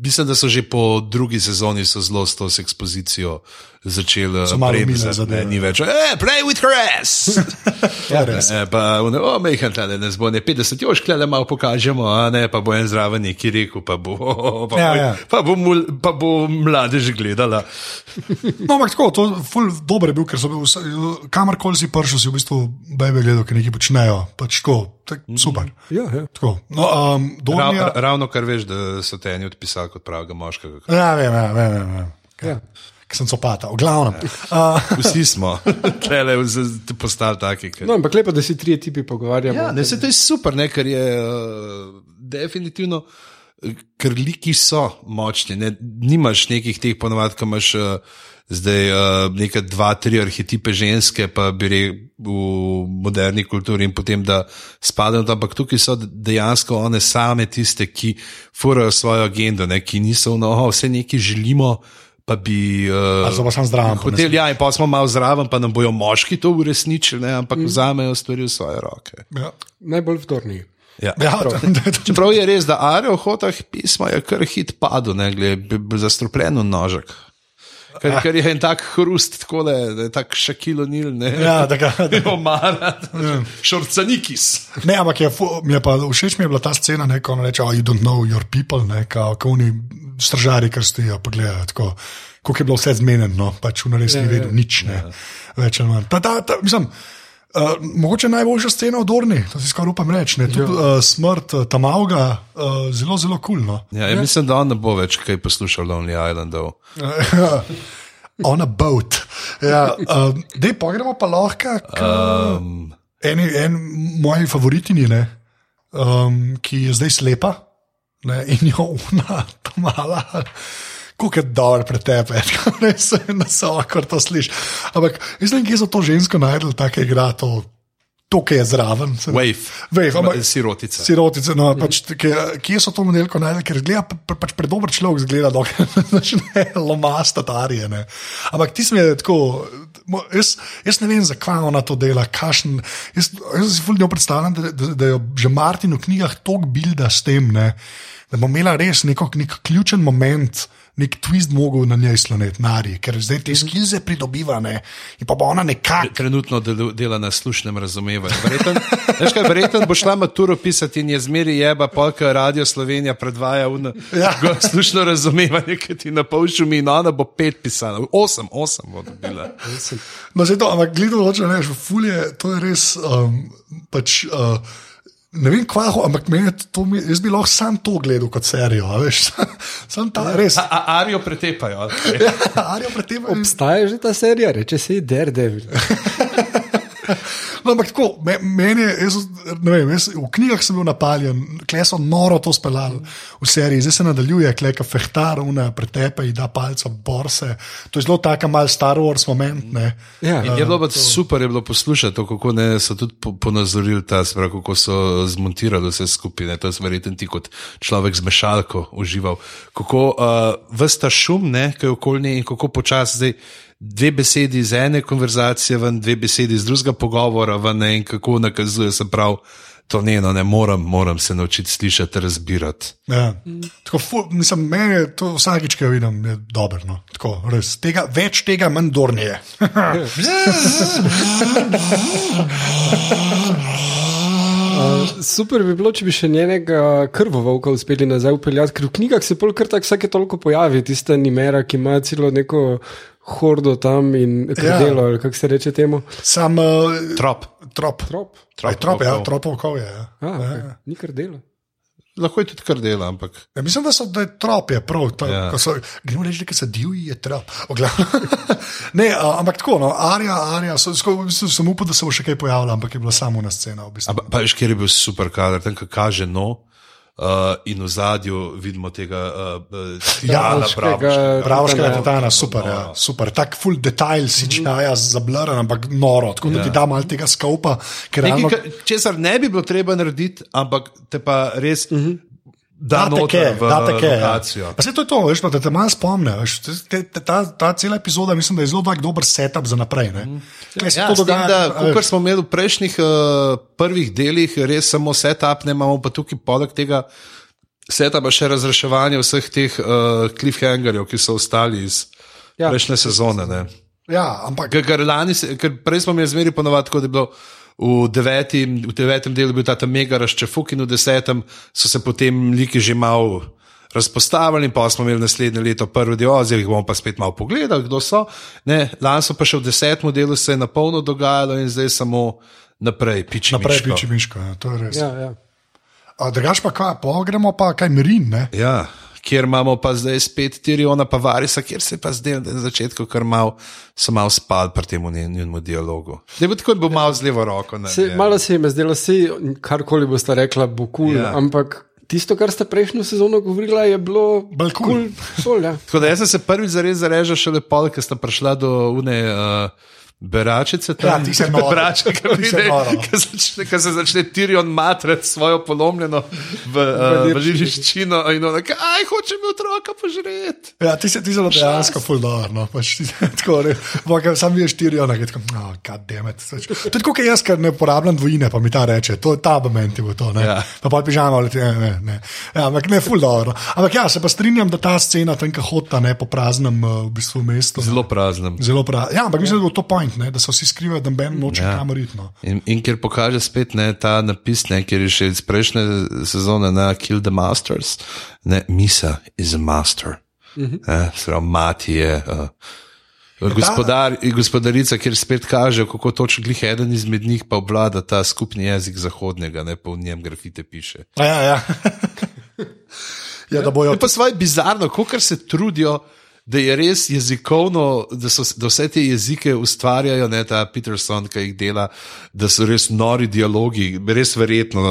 mislim, da so že po drugi sezoni so zelo s to s ekspozicijo začeli premzati, ne, Ni več, eh, play with her ass. Je res. E, pa, one, o, mehen tle, ne zbone, 50, jož, klede malo pokažemo, a ne, pa bo en zraven neki rekel, pa bo, pa, Ja, bo, ja. pa, bo, mul, pa bo mladež gledala. No, ampak tako, to ful dober je bil, ker so bil, vse- kamorkoli si prišel, si v bistvu bebe gledal, ker nekaj počnejo. Pač tako, tak, super. Ja, ja. Tako. No, um, Rav, Dornija, ravno kar veš, da so te eni odpisali kot pravega moškega. Ja, vem, ja, vem, vem, vem. Ja. Ki sem copata, v glavnem. Uh, Vsi smo, tlele postali taki. Ker... No, ampak lepo, da si tri tipi pogovarjamo. Ja, ne, se to je super, ne, ker je uh, definitivno, eh, ker liki so močni. Ne, nimaš nekih teh ponovadi, ki imaš uh, zdaj uh, nekaj dva, tri arhetipe ženske, pa bi rekel v moderni kulturi in potem da spadajo. Ampak tukaj so dejansko one same tiste, ki furajo svojo agendo, ne, ki niso noho, vse nekaj želimo. Pa bi uh, Zdaj pa sem zdrav. hotel, ja, in pa smo malo zraven, pa nam bojo moški to uresničili, ne, ampak mm. vzamejo stvari v svoje roke. Ja. Najbolj vdorni. Ja. Ja, Čeprav je res, da Arijo v hotah pisma je kar hit padel, ne glede zastrupljen v nožek. Ker, ker je en tak hrust, tako da je, da je tak šakilo nil, ne. ja, da ga, da, Omara, šorcanikis. ne, ampak je, mi je pa všeč mi je bila ta scena, ne, ko on reče, oh, you don't know your people, ne, kao, ko oni stražari, kar stojijo, pa gledajo, tako, kako je bilo vse zmenjeno, no, pač v res ni Ja, ja. vedel nič, ne, več ali manj. Ta, ta, ta, mislim, uh, mogoče najboljša scena v Dorni, to si skoraj upam reči, ne, tudi uh, smrt uh, Tamauga, uh, zelo, zelo kul, cool, no. Ja, ja, mislim, da on ne bo več kaj poslušal Lonely Islandov. On a boat. Ja, um, Dej, pa gremo pa lahko k Um, eni, en moji favoritini, ne, um, ki je zdaj slepa ne, in jo ona tam mala. Kako je dobro pretepe, res je na vsakor to slišiš. Ampak mislim, kje so to žensko najdel, tako igra to, to, ki je zraven. se- Wave, Wave, ampak- sirotica. Sirotice, no, pač, kje, kje so to modelko najdel, ker zgleda, pa, pač predober človek zgleda, dokler ne lomasta tarije. Ne. Ampak ti smo tako, jaz, jaz ne vem, zakaj ona to dela, kašen. Jaz, jaz si fulno predstavljam, da, da, da jo že Martin v knjigah tok bilda s tem, ne, da bo imela res neko, nek ključen moment. Nek twist mogel na njej sloneti, nari, ker zdaj te skilze pridobiva ne, in pa bo ona nekako. Trenutno delu- dela na slušnem razumevanju. Veš kaj, verjeten bo šla maturo pisati in je zmeri jeba, polka Radio Slovenija predvaja v Ja. slušno razumevanje, ki ti na pol šumi in ona bo pet pisala. Osem, osem bo dobila. No, zdaj to, ampak gledal hoče reči, fulje, to je res. Um, pač, uh, Ne vem, kva, ho- ampak to, jaz bi lahko sam to gledal kot serijo, a veš, sam ta res. A, a Arijo pretepajo. Ja, Arijo tem. Obstaja že ta serija, reče se ji Daredevil. No, ampak tako, me, meni je, jaz, ne vem, jaz, v knjigah sem bil napaljen, kle so noro to speljali v seriji, zdaj se nadaljuje, kle ka fehtar, una pretepe da palca borse. To je zelo taka mal Star Wars moment, ne. Ja. In je bilo pa super, je bilo poslušati, to, kako ne, so tudi po- ponazorili ta stvar, kako so zmontirali vse skupaj. Ne, to je verjetno ti kot človek z mešalko užival. Kako uh, vsta šum, ne, ki je okolje in kako počasi zdaj. Dve besedi iz ene konverzacije, ven, dve besedi iz drugega pogovora, ven, ne, in kako nakazuje se prav to njeno, ne moram, moram se naučiti slišati, razbirati. Ja. Tako, ful, mislim, meni je to vsakič, ki jo vidim, je dobro. No. Tako, res, tega, več tega, manj dornije. Uh, super bi bilo, če bi še njenega krvovolka uspeli nazaj upeljati, ker v knjigah se pol kar tako vsake toliko pojavi, tista nimera, ki ima celo neko hordo tam in krdelo, ja. ali kako se reče temu. Sam uh, Trop. trop. Trop. Trop, trop, ja, tropov kov je. Ja. A, okay. Ni krdelo. Lahko je tudi kar dela, ampak Ja, mislim, da so da je trop, je prav. To, Ja. ja. Gremo reči, da so divji, je trop. Ne, a, ampak tako, no, Arija, Arija, so, sko, sem upal, da se bo še kaj pojavilo, ampak je bila samo na scena. V bistvu. A pa, pa veš, kjer je bil super kader, tam, kaže no. Uh, in v zadju vidimo tega uh, Ja, Bravoškega- Pravškega Titana. titana, super, ja, super. Tak full detajl si čaja zablaren, ampak noro, tako da ti da malo tega skopa, ker realno. Česar ne bi bilo treba narediti, ampak te pa res uh -huh. Da Da, te noter v ja. lokacijo. Pa se to je to, veš, pa, da te malo spomne. Veš, te, te, ta, ta cela epizoda, mislim, da je zelo tak dober setup za naprej. Se Ja, tem, dogaja, da, kot smo imeli v prejšnjih uh, prvih delih, res samo setup, ne imamo pa tukaj poleg tega setupa še razreševanje vseh teh uh, cliffhangerjev, ki so ostali iz Ja. ja. prejšnje sezone. Ne. Ja, ampak Ker, ker, lani, ker prej smo imeli zmeri ponovadi, da je bilo. V devetem, v devetem delu je bil ta mega razčefuk, in v desetem so se potem liki že malo razpostavili, in pa smo imeli naslednje leto prvi del, oziroma jih bomo pa spet malo pogledali, kdo so. Ne, lani so pa še v desetem delu se je na polno dogajalo in zdaj samo naprej, piči. naprej miško. piči miško, ja, to je res. Ja. Ja, ja. Drugač pa, kaj, pa gremo pa kaj merin, ne? Ja, kjer imamo pa zdaj spet Tiriona, pa Varisa, kjer se je pa zdaj na začetku kar mal, so mal spal pri tem njenemu dialogu. Ne bo tako, da bo mal z levo roko. Ne, Se, malo se jim je zdelo, da karkoli boste rekla, bo kul, cool, Ja. ampak tisto, kar ste prejšnjo sezono govorila, je bilo Bolj kul. kul. Cool, ja. Tako da jaz sem se prvič zares zarežal šele pol, ker sta prišla do une. Uh, Beračice, tam Ja, ti si noro. berače, ki si noro. začne, ki se začne Tirion matrati svojo polomljeno v, uh, v žiliščino in ona reče: Aj, hoče mi otroka požreti. Ja, ti si ti zelo dejansko fuldar. No, pač, ti, tako, Vaka, sam vidiš štiri, ona je tako, no. Pač, To je tako, kot jaz, ker ne uporabljam dvojine, pa mi ta reče, to je ta moment, je bilo to. Ne. Ja. Pa pa pižama, ali ne, ne. ne. Ja, ampak ne, fuldar. No. Ampak ja, se pa strinjam, da ta scena tam, ki hota ne po praznem uh, v bistvu mestu. Zelo praznem. Zelo prav. Ja, ampak mislim, da je to point, ne, da so vsi skrivajo, da ben noče Ja. ja. kamor iti. No. In, in ker pokaže spet ne, ta napis, ne, ker je še iz prejšnje sezone na Kill the Masters, ne, Misa is a master. Eh, Pravi, mati je. Uh, Gospodar, gospodarica, kjer spet kaže, kako točno glih eden izmed njih pa obvlada ta skupni jezik zahodnega, ne pa v njem grafite piše. A Ja, ja. ja, da bojo Je pa svoje bizarno, kako se trudijo, da je res jezikovno, da, so, da vse te jezike ustvarjajo, ne ta Peterson, ki jih dela, da so res nori dialogi, res verjetno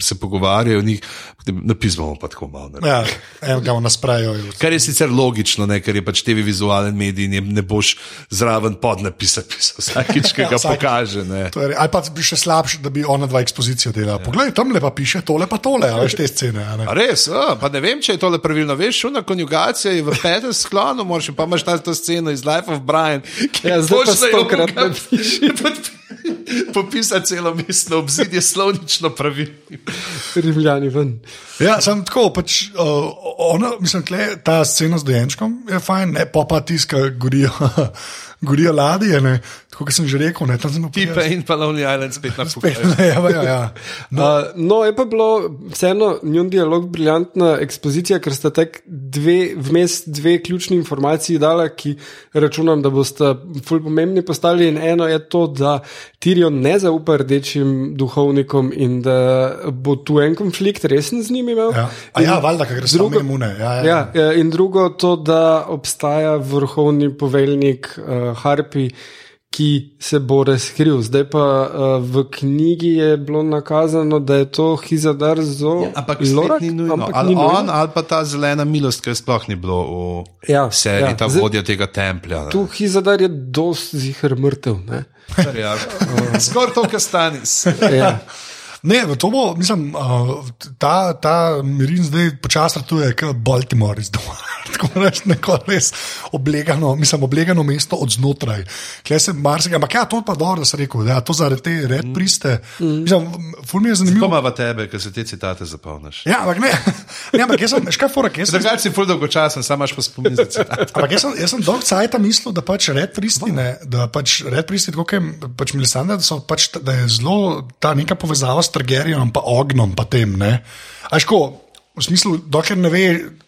se pogovarjajo o njih, napismo pa tako malo. Ne. Ja, enega nas pravijo. Kar je sicer logično, ne, ker je pač TV vizualen medij in je- ne boš zraven podnapisa pisal vsakič, ki Ja, ga vsakič. pokaže. Ne. To je re- Ali pa bi še slabše, da bi ona dva ekspozicijo delala. Ja. Poglej, tam le pa piše tole, pa tole, veš te scene. a ne. A res, a, pa ne vem, če je tole pravilno. Veš, šuna konjugacija je v petem sklonu, moraš pa imaš ta to sceno iz Life of Brian. ki Ja, zdaj pa točno je stokrat napiši. Popisa celo mestno obzidje slovnično pravilno. Rimljani ven. Ja, sem tako, pač, uh, ona, mislim, tle, ta scena z dojenčkom je fajn, ne pa pa tiska, gorijo, gorijo ladje. Ne. Tako kot sem že rekel, ne, tam sem Tipe in pa Lonely Island spet na fuku. ne, ja, ja. No. Uh, no, je pa bilo vseeno njun dialog briljantna ekspozicija, ker sta tek dve, vmes dve ključni informaciji dala, ki računam, da boste ful pomembni postali. In eno je to, da Tirion ne zaupa rdečim duhovnikom in da bo tu en konflikt resen z njimi imel. Ja. A ja, valjda, ker gre drugo- imune. Ja, ja. Ja, ja, in drugo to, da obstaja vrhovni poveljnik uh, Harpi, ki se bo razkril. Zdaj pa uh, v knjigi je bilo nakazano, da je to Hizadar Zo. Ampak Lorak, ni nujno. ampak Ali ni nujno. on, ali pa ta zelena milost, je sploh ni bilo v Ja, seriji, ja. ta Zdaj- vodja tega templja. ne. Tu Hizadar je dost zihar mrtev. Je, Skoraj to, kar stane. Ja. Ne, to bo, mislim, uh, ta, ta Mirin zdaj počasi ratuje, kot Baltimore iz doma. Tako reč, neko res oblegano, mislim, oblegano mesto od znotraj. Kle se marsikaj, ampak ja, to pa dobro, da sem rekel, da to zaradi te red priste. Mislim, ful mi je zanimivo. Pomava tebe, ker se te citate zapolniš. Ja, ampak ne, ne ampak jaz sem, škaj fora, jaz sem. Zakaj si ful dolgočasen, sam imaš pa spomin za citate. Ampak jaz sem, jaz sem dolg cajt mislil, da pač red pristine, da pač red pristine, tako kot je pač Melisandre, da, pač, da je zelo ta neka povezava s Targaryenom, pa ognom, pa tem. Ne? A ško, v smislu, dokler ne ve,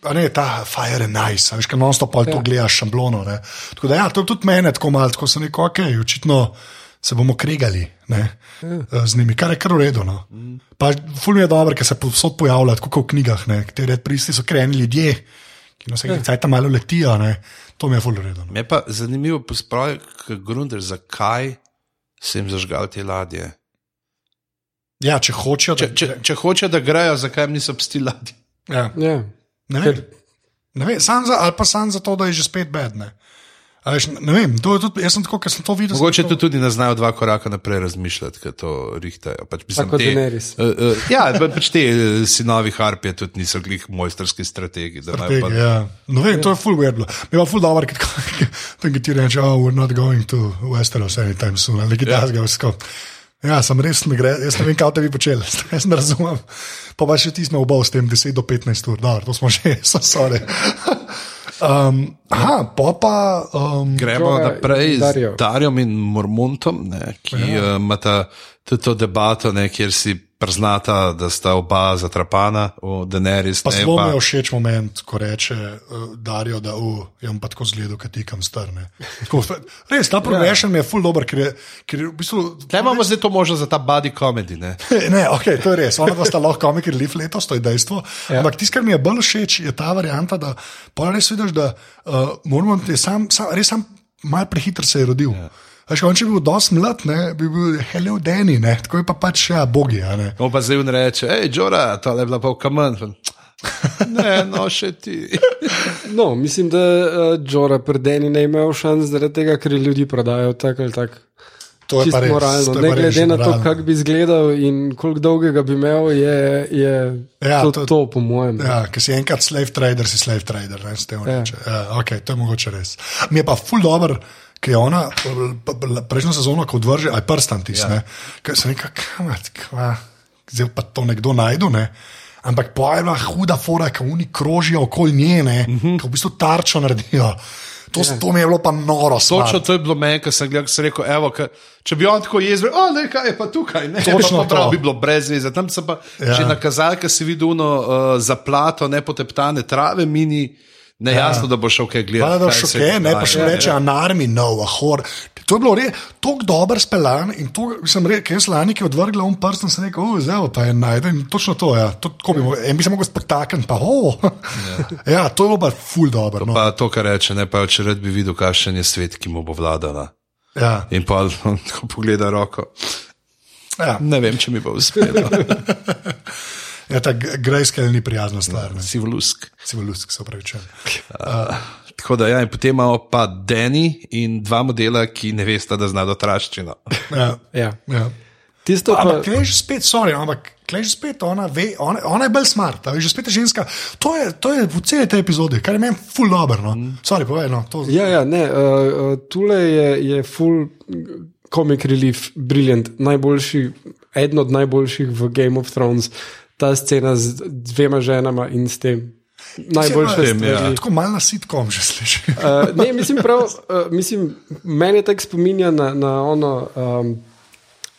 a ne ta fire and ice, a veš, kaj non-stop pa to gledaš šamblono. Ne? Tako da ja, to je tudi mene tako malo, tako sem rekel, ok, očitno se bomo kregali ne, z njimi, kar je kar v redu. No. Pa ful mi je dobro, ker se povsod pojavlja, tako kot v knjigah, ne, te red pristi so kreni ljudje, ki na vsake cajt tam malo letijo, ne, to mi je ful v redu. No. Me je pa zanimivo pospraviti, Grunder, zakaj se jim zažgal te ladje. Ja, če hočejo, Če, če, če hoče, da grejo, zakaj niso psti ladje? Ja, Ja. ne Ker- vem. Ne vem, sam za, ali pa sam zato, da je že spet bedne. Veš, ne vem, to je tudi, jaz sem tako, ker sem to videl. Mogoče tu tudi ne znajo dva koraka naprej razmišljati, ker to rihtajajo. Pač, mislim, Tako te-. Uh, uh, ja, pa- pač te eh, sinovi harpije tudi niso glih mojstrski strategi. da Tega, pa- ja. No, vem, to je full weird. Mi je pa full dobro, ker ti reče, oh, we're not going to Westeros anytime soon, ali kaj takega. Ja, sem res ne gre, jaz ne vem, kaj te bi počeli, jaz ne razumem. Pa pa še ti smo oba s tem 10 do 15 ur, dobro, to smo že, so sorry. Um, aha, pa pa. Um, Gremo naprej in z. Darjem in Mormontom, ne, ki ja. uh, imata tudi to debato, ne, kjer si priznata, da sta oba zatrapana, v Daenerys. Pa ne, zelo mi je všeč moment, ko reče uh, Darijo, da uh, je on pa tako zgledal, kad tikam strne. Tako, res, ta progression mi je full dobro, ker je, ker je v bistvu. Kaj imamo zdaj to možnost za ta body comedy? Ne? Ne, okay, to je res. Ona dva sta lahko komiki relief letos, to je dejstvo. Ja. Ampak tisto, kar mi je bolj všeč, je ta varianta, da pa res vidiš, da uh, moramo ti sam, sam, res sam mal prehiter se je rodil. Ja. Veš, on, če bi bil dosti mlad, ne, bi bil Helio Deni, ne, tako je pa pač ja, bogi. ne. On pa zdaj reče, hej, Džora, to je bila pa v kamen. Ne, no, še ti. No, mislim, da uh, Džora predeni ne imajo šans zaradi tega, ker ljudi prodajajo tako ali tako. To je pa res. moralno. Ne res glede na to, kako bi izgledal in koliko dolgega bi imel, je, je Ja, to, to- to, po mojem. Ja, ker si enkrat slave trader, si slave trader. Ne, Ja. reče. ja, okay, to je mogoče res. Mi je pa full dobro, ker je ona prejšnjo sezono, ko odvrže, aj prstan tisne. Ja. Sem rekel, kamat, kva, zdaj pa to nekdo najdu. Ne? Ampak bila huda fora, ki oni krožijo okoli njene, uh -huh. ki v bistvu tarčo naredijo. To, ja. to mi je bilo pa noro. Točno to je bilo meni, ko sem gledal, sem rekel, evo, ka, če bi on tako jezel, o, ne, kaj je pa tukaj, ne, Točno pa prav to. bi bilo brez veze. Tam sem pa Ja. ja. že nakazal, ker si videl uno uh, zaplato, nepoteptane trave, mini, nejasno, ja. da bo šel kaj Hvala, gledati. da kaj še se kaj, ne pa še Ja, reče, ja. anarmi, no, ahor. To je bilo res tako dobro speljan in to, sem rekel, jaz lani, ki je odvrgla um prst, in sem rekel, oh, zdaj pa je najden. In točno to, ja. to, tako bi, mo- en bi se lahko spotaknil, pa oh. Ja. ja, to je bilo pa ful dobro. No. Pa to, kar reče, ne pa če rad bi videl, kakšen je svet, ki mu bo vladala. Ja, In pa on tako pogleda roko. ja. Ne vem, če mi bo uspelo. ja ta grejskel ni prijazna stvar. ne. si v lusk. Si v lusk, se upravičujem. Tako da ja, in potem imamo pa Deni in dva modela, ki ne veste, da zna dotraščino. Ja, Ja. ja. Tisto pa, Ampak, klej že spet, sorry, ampak klej že spet, ona, ve, ona, ona je bolj smart, a veš, že spet je ženska. To je, to je v celi tej epizodi, kar je meni full dobro. No. Mm. Sorry, povej, no. To, ja, ja, ne, uh, uh, tule je, je full comic relief, brilliant, najboljši, eden od najboljših v Game of Thrones. Ta scena z dvema ženama in s tem. Najboljša Vem, ja. stvar. Tako malo na sitkom že slišiš. Uh, ne, mislim, prav, uh, mislim, meni tako spominja na, na ono, um,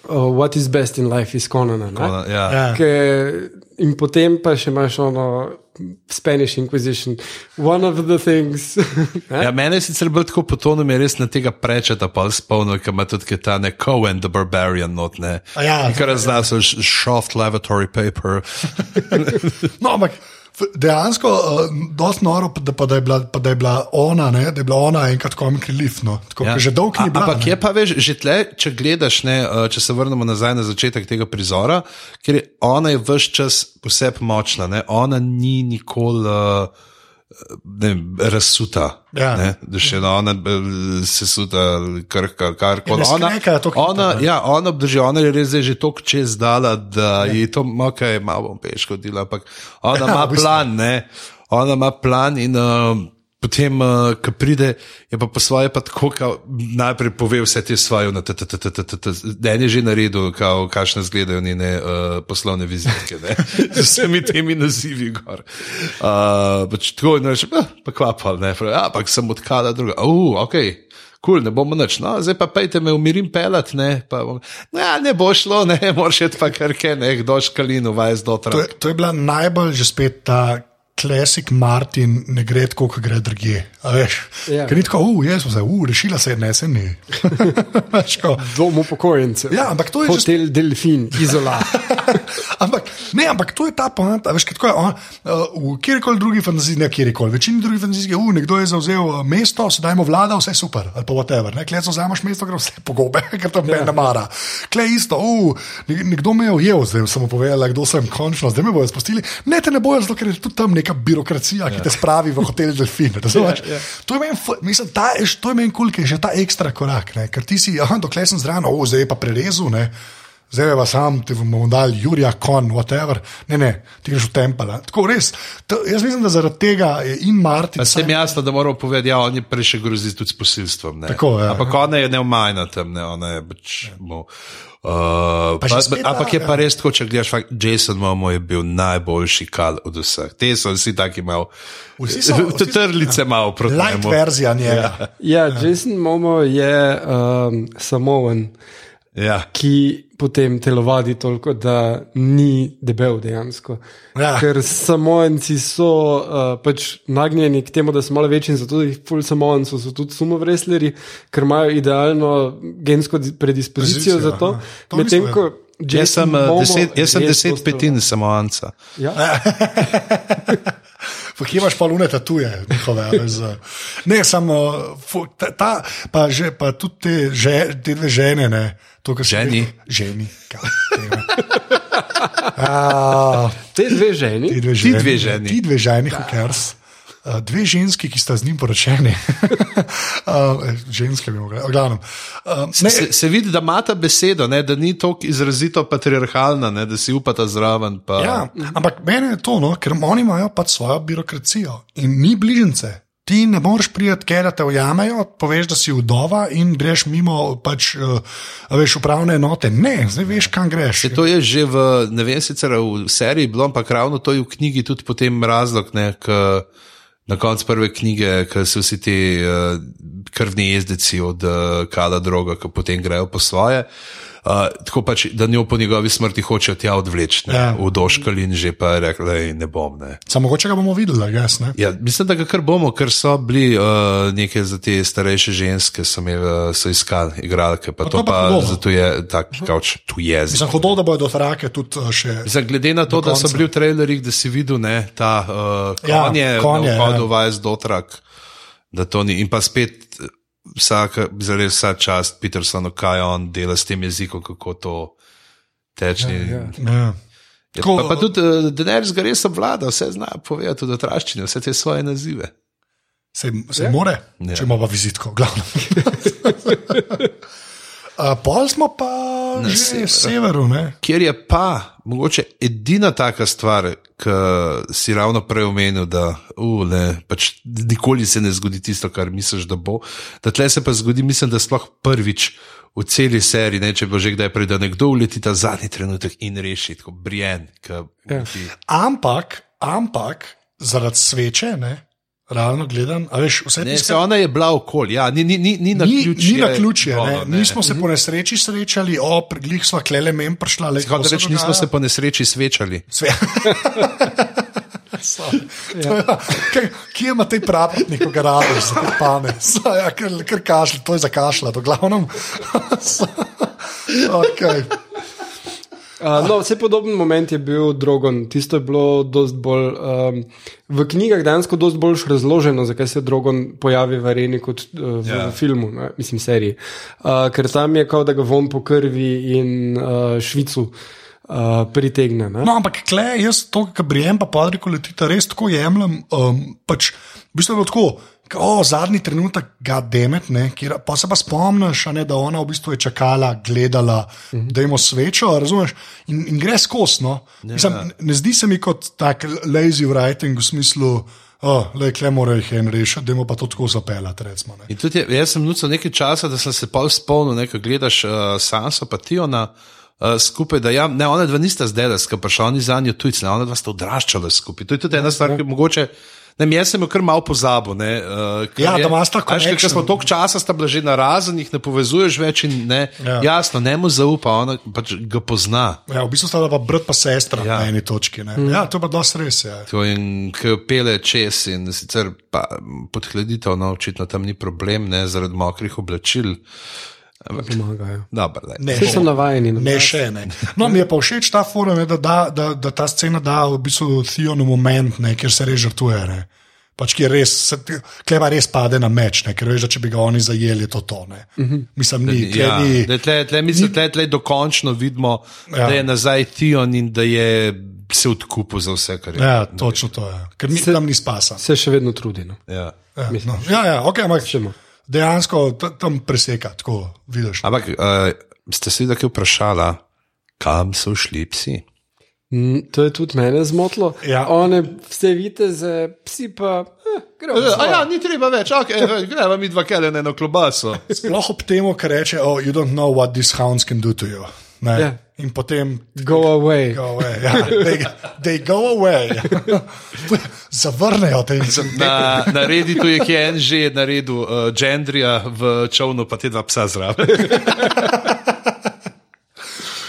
uh, what is best in life is Conana. ne? Ona, ja. Ja. Ke, in potem pa še imaš ono Spanish Inquisition. One of the things. Ja, mene je sicer bolj tako potonu, mi je res na tega prečeta pa spomnil, ker ima tudi kaj ta ne Cohen, the Barbarian, not ne. Ja, kar zna so sh- soft lavatory paper. No, ampak dejansko je uh, dosti noro, da, pa, da, je bila, pa da je bila ona, ne, da je bila ona enkrat komik relief. No. Tako, ja. Že dolgo ni bila. Ampak je pa veš, že tle, če gledaš, ne, uh, če se vrnemo nazaj na začetek tega prizora, ker je ona je vse čas posebej močna, ne, ona ni nikoli. Uh, Ne, razsuta. Ja. Ne, da še ena ona eh, se suta, krka, kar Ja, koli. Ona, toliko ona, ne. ja, ona obdrži, ona je res že toliko čez dala, da ja. je to, ok, malo bom peš hodila, ampak ona Ja, ima v bistvu. plan, ne, ona ima plan in uh, potem, uh, ko pride, je pa po svoje pa tako, kao, najprej pove vse te svoje, na en je že naredil, kao, kakšne zgledajo njene uh, poslovne vizitke, ne, z vsemi temi nazivi gor. Uh, pač tako, in reče, "Ah, pa kvapal, ne, pravi, "Ja, ampak sem odkala druga, uh, ok. Kul, cool, ne bomo nič, no, zdaj pa pejte me umirim pelat, ne, pa bom, ja, ne bo šlo, ne, moraš iti pa kar kaj, ne, kdo škalino, vaj z To dotra. je, to je bila najbolj že spet ta klasik Martin, ne gre tako, kot gre veš. Ja. Ker ni tako, uh, jaz sem se, uh, rešila se je, ne se ni. Veš, ko- Dom upokojencev. Ja, ampak to je že Hotel Delfin, izola. ampak, ne, ampak to je ta point. Veš, kaj je, on, uh, v kjerkoli drugi fantaziji, ne kjerkoli, večini drugih fantazij je, uh, nekdo je zauzel uh, mesto, sedaj mu vlada, vse super, ali pa whatever. Ne, klej, zauzameš mesto, gre vse pogobe, ker to me ne mara. Klej isto, uh, nek- nekdo me je ujel, zdaj sem mu povedal, kdo sem končno, zdaj me bojo spustili. Ne, te ne bojo, zato ker je tudi tam neka birokracija, ki te spravi v hotel Delfin. razumeš? Ja, ja. To je meni, mislim, ta, je to je meni kul, ker je že ta ekstra korak, ne? ker ti si, aha, dokler sem zraven, oh, zdaj je pa prerezu, ne. Zdaj je pa sam, ti bomo dali Jurija, kon, whatever. Ne, ne, ti greš v tempel. Tako res. To, jaz mislim, da zaradi tega je in Martin. S tem jasno, da moramo povedati, ja, on je prej še grozi tudi s posilstvom. Ne. Tako, ja. Ampak ona je neumajna tam, ne, ona je pač. Mu, Uh, Pa pa, spet ampak je pa ja. res tako, če gledaš, fakt, Jason Momo je bil najboljši kal od vseh. Te so vsi taki imeli. Vsi so- vsi Trlice malo proti Light njemu. verzija njega. Ja, Jason Momo je um, samoven, Ja. ki potem telovadi toliko, da ni debel dejansko. Ja. Ker samojenci so uh, pač nagnjeni k temu, da so malo večji in zato jih ful samojencev so tudi sumovresleri, ker imajo idealno gensko di- predispozicijo Pozicijo, za to. To Medtem nisem ko Jaz sem, Jason uh, Momoa deset, jaz sem deset petin samoanca. Ja. Pa kje imaš pa lune tatuje, njihove. a veš, za- Ne, samo ta, ta, pa, že, pa tudi te, že, te dve žene. Ne, to, Ženi? rekel. Ženi. Ah, Te dve ženi. Ti dve ženi. ženi. Ti dve ženi, who cares. Uh, dve ženski, ki sta z njim poročeni. uh, ženske bi mogli, glavnem. Uh, ne, Se, se vidi, da ima ta besedo, ne, da ni tako izrazito patriarhalna, ne, da si upata zraven. Pa, Ja, ampak meni je to, no, ker oni imajo pač svojo birokracijo in ni bližnjice. Ti ne moreš priti, ker te ujamejo, poveš, da si vdova in greš mimo pač, veš, upravne enote. Ne, zdaj veš, kam greš. Se to je že v, ne vem, sicer v seriji bilo, ampak ravno to je v knjigi tudi potem razlog, ne, k, na koncu prve knjige, ker so vsi ti uh, krvni jezdeci od uh, Kala Droga, ki potem grejo po svoje. Uh, tako pač, da njo po njegovi smrti hočejo tja odvleči, Ja. v doškali in že pa je rekla, da ne bom. Ne. Samo mogoče ga bomo videli, jaz ne. Ja, mislim, da ga kar bomo, ker so bili uh, neke za te starejše ženske, so, imeli, uh, so iskali igralke, pa, Pa to pa pa zato je tak kauč tu jezik. Sem hodil, da bodo do frake tudi uh, še. Za glede na to, da so bili v trailerjih, da si videl ne, ta uh, Ja, konje, ja, konje, konje na vhodu ja. v Vajs dotrak, da to ni. In pa spet eh, vsaka, zares vsa čast Petersonu, kaj on dela s tem jezikom, kako to teče. ja. Ja. Ja, Tako, pa, pa tudi uh, Denerys ga res obvlada, vse zna povedati v otraščini, vse te svoje nazive. Se, se ja. more, Ja. ja. če ima pa vizitko, glavno. uh, pol smo pa Na severu. severu. Ne? Kjer je pa mogoče edina taka stvar, ki si ravno prej omenil, da uh, ne, pač nikoli se ne zgodi tisto, kar misliš, da bo. Da tle se pa zgodi, mislim, da sploh prvič v celi seriji, ne, če bo že kdaj prej, da nekdo uleti ta zadnji trenutek in reši, tako brijen. Ja. Ja. Ampak, ampak zaradi sveče, ne, realno gledam, veš, vse Ne, se ona je bila okolje, ja, ni, ni, ni, ni na ključje. ni na ključje, ne. ne. nismo se po nesreči srečali, o, preglih smo klele mem prišla, le Kot reč, nismo se po nesreči svečali. Sve... ja. Kje ima te pravnik, ko ga rabiš za te pane? So, ja, ker, ker kašlja, to je za kašlja, to glavnem. okay. Uh, no, vse podoben moment je bil Drogon. Tisto je bilo bolj. Um, v knjigah dejansko dosti bolj razloženo, zakaj se Drogon pojavi v areni kot uh, v, Ja. v filmu, ne, mislim, seriji. Uh, ker tam je kao da ga von po krvi in uh, švicu uh, pritegne. Ne? No, ampak kle, jaz to, kar brijem, pa padri, ko letite, res tako jemljem. Um, pač, v bistvu je tako. O, zadnji trenutek ga demet, ne, kjer, pa se pa spomniš, a ne, da ona v bistvu je čakala, gledala, uh -huh. da ima svečo, razumeš, in, in gre skosno. Ja. Ne zdi se mi kot tak lazy writing v smislu, oh, le kle mora jih en rešiti, da pa to tako zapeljati. Tudi, jaz sem nucal nekaj časa, da sem se pol spomnil, ne, ko gledaš uh, Sanso pa Tiona. Uh, skupaj, da ja, ne, ona dva nista zdaj, da sta prišla, oni za njo tujci, ne, ona dva sta odraščala skupaj. To je tudi ena stvar, ki mogoče. Ne, jaz sem jo kar malo pozabil. Ne, uh, Ja, je- da imaš ta Veš, ker- smo toliko časa sta bila že na razen, jih ne povezuješ več in ne. Ja. Ja. Jasno, ne mu zaupa, ona pač ga pozna. Ja, v bistvu sta bila pa brat pa sestra ja. Ja. na eni točki. Mm. Ja, to je pa dosti res. Ja. To in ki pele čez, in sicer pa podhladitev, no, očitno tam ni problem, ne zaradi mokrih oblačil. Pomagajo. Dobar, daj. Ne, Vse so navajeni. na Ne, to. še ne. No, mi je pa všeč ta fora, ne, da, da, da, da ta scena da v bistvu Theonu moment, ne, kjer se res žrtvuje. Ne. Pač, kjer res, se- kleva res pade na meč, ne, ker veš, da če bi ga oni zajeli, je to to. Ne. Mislim, ni, tle, Ja, ni, da tle, tle, mislim, tle, tle dokončno vidimo, Ja. ja. da je nazaj Tion in da je se odkupil za vse, kar je. ja, točno to je. Ker mi tam ni spasa. Se še vedno trudi. No. Ja. Ja, no, ja, ja ok, ampak? Dejansko ta- tam preseka, tako vidiš. Ampak uh, ste se videli, vprašala, kam so šli psi? Mm, to je tudi mene zmotilo. Ja. One vse vidite, za psi pa. Eh, svoje. ja, ni treba več, okay, gremo mi dva kele na eno klobaso. Sploh ob tem, kar reče, oh, you don't know what these hounds can do to you. Ne. Ja. In potem Go away. Go away. Ja, they, they go away. Zavrnejo te incidente. Na, na Redditu je en že naredil uh, Gendrija v čovnu, pa te dva psa zraven.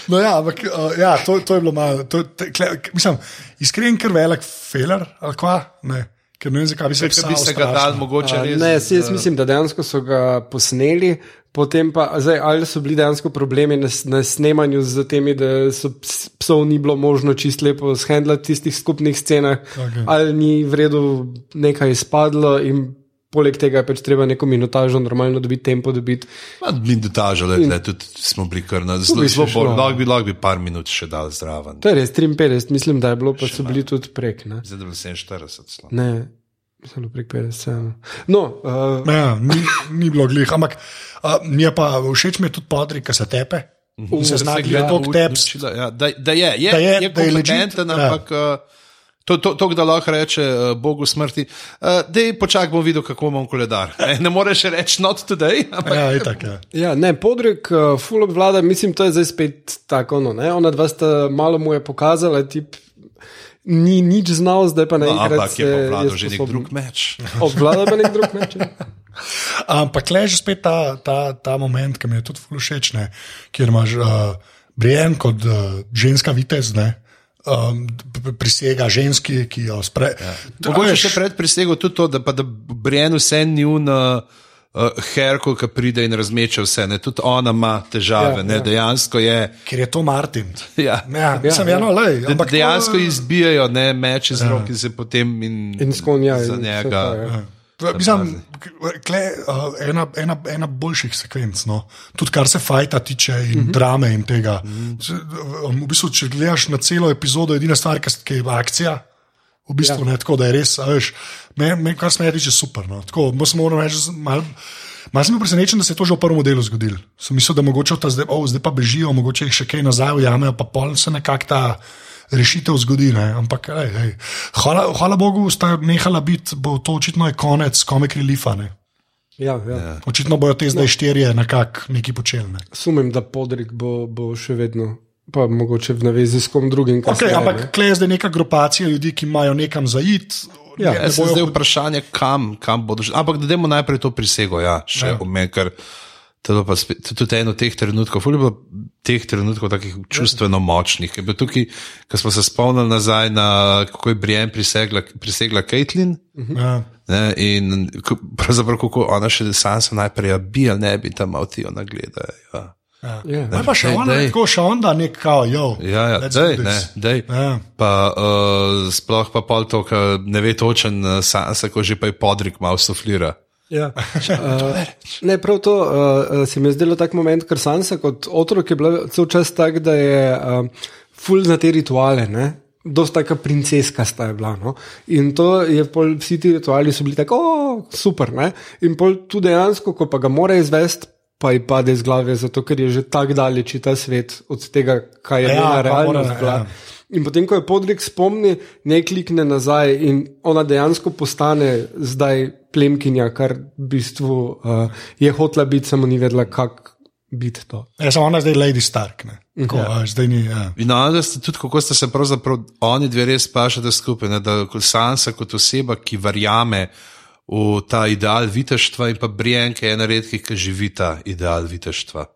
No, ja, ampak uh, ja, to, to je bilo malo. To, te, kle, mislim, iskren, ker velik feler, ali kva? Ne. Ker ne vem, zakaj bi se Če bi se ga dal, mogoče res. Ne, jaz, jaz mislim, da dejansko so ga posneli, potem pa, zdaj, ali so bili dejansko problemi na, na snemanju z temi, da so ps- psov ni bilo možno čist lepo shendlati v tistih skupnih scenah, Okej. ali ni v redu nekaj izpadlo in poleg tega je pač treba neko minutažo normalno dobiti, tempo dobiti. Ma, Mi dotažali, da tudi smo bili kar na zelo, zelo še bolj. Lahko bi, lahko bi par minut še dal zraven. To je res 53, mislim, da je bilo, pa so bili tudi prek. Ne, Zdaj, da bi 47 slo. ne da prek 50. No, uh, Ja, ni, ni bilo glih. Ampak uh, mi je pa všeč, mi je tudi podrik, ki se tepe. In se zna gleda, gledati tok teps. ja, da, da je, je, Da da je- je, je da je kompetenten, ja. ampak uh, to, to, to, da lahko reče uh, Bogu smrti. Uh, Dej počakaj, bom videl, kako imam koledar. Ne, ne moreš reči not today, ampak Ja, itak, ja. Ja, ne, podrek, uh, full obvlada, mislim, to je zdaj spet tako. No, ne? Ona dva sta malo mu je pokazala, tip, ni nič znal, zdaj pa no, naenkrat. ampak je pa vladal že nek drug meč. Obvlada pa nek drug meč. ja. Ampak le že spet ta, ta, ta moment, ki mi je tudi ful všeč, kjer imaš uh, Brian kot uh, ženska vitez, ne, um, prisega ženski, ki jo spre. Ja. Mogoče še pred prisego tudi to, da, pa, da Brian vse ni un uh, herko, ki pride in razmeče vse. Ne. Tudi ona ima težave, Ja, ja, ne, ja. dejansko je. Ker je to Martin. Ja. Ja, ja, ja. no, lej, ampak dejansko to- izbijajo ne, meč iz rok in se potem in, In skonja. za njega. to, ja. Mislim, kle, uh, ena, ena, ena boljših sekvenc, no. tudi kar se fajta tiče in mm -hmm. drame in tega. Mm -hmm. V bistvu, če gledaš na celo epizodo, edina stvar, ki je akcija. V bistvu ja. ne tako, da je res, a veš, me, me, kar se meni tiče, super. No. Tako, moram reči, da sem mal, mal sem bil presenečen, da se je to že v prvem delu zgodilo. Sem mislil, da mogoče ta zdaj, oh, zdaj pa bežijo, mogoče jih še kaj nazaj ujamejo, pa pol se nekako ta rešitev zgodi. Ne. Ampak, ej, ej. Hvala, hvala Bogu, sta nehala biti, bo to očitno je konec komik reliefa. Ne. Ja, ja. Ja. Očitno bojo te zdaj štirje nekako neki počeli. Ne. Sumim, da podrek bo, bo še vedno, pa mogoče v navezi s kom drugim. Okay, kasneje, ampak klej je zdaj neka grupacija ljudi, ki imajo nekam zaid. Ja, ne, Ja, ne se bojo zdaj hod- vprašanje, kam, kam bodo šli. Ampak da dajmo najprej to prisego, ja, še Ja. ja. omen, ker je pa je tudi eno teh trenutkov, je bilo teh trenutkov takih čustveno močnih. Je bil tukaj, ko smo se spomnili nazaj na kako je Brian prisegla, prisegla Caitlin. Ja. Ne, in pravzaprav kako ona še sam se najprej, ja, bi ali ne bi tam malo ti ona gleda. Ja. Ja. Ja. Ne, pa še Dej, onda, dej. tako še onda, nek kao, jo. Ja, ja, dej, ne, dej. Ja. Pa uh, sploh pa pol to, ker ne ve točen, uh, Sansa, ko že pa je podrik malo suflira. Ja. Uh, ne, prav to uh, se mi je zdelo tak moment, ker Sansa kot otrok je bila cel čas tak, da je uh, full na te rituale. Ne? Dosta taka princeska sta je bila. No? In to je pol, vsi ti rituali so bili tako, "O, super. Ne? In pol tu dejansko, ko pa ga mora izvesti, pa ji pade iz glave, zato ker je že tako daleč ta svet od tega, kaj je Ja, njena realnost mora, bila. ja. In potem, ko je podrik spomni, ne klikne nazaj in ona dejansko postane zdaj plemkinja, kar v bistvu uh, je hotla biti, samo ni vedela, kako biti to. Ja, samo ona je zdaj Lady Stark. Ne. Tako, Ja. ja. zdaj ni. Ja. In onda ste tudi, kako ste se pravzaprav oni dve res pašete skupaj, ne, da Sansa kot oseba, ki verjame v ta ideal viteštva in pa Brian, ki je ena redkih, ki živi ta ideal viteštva.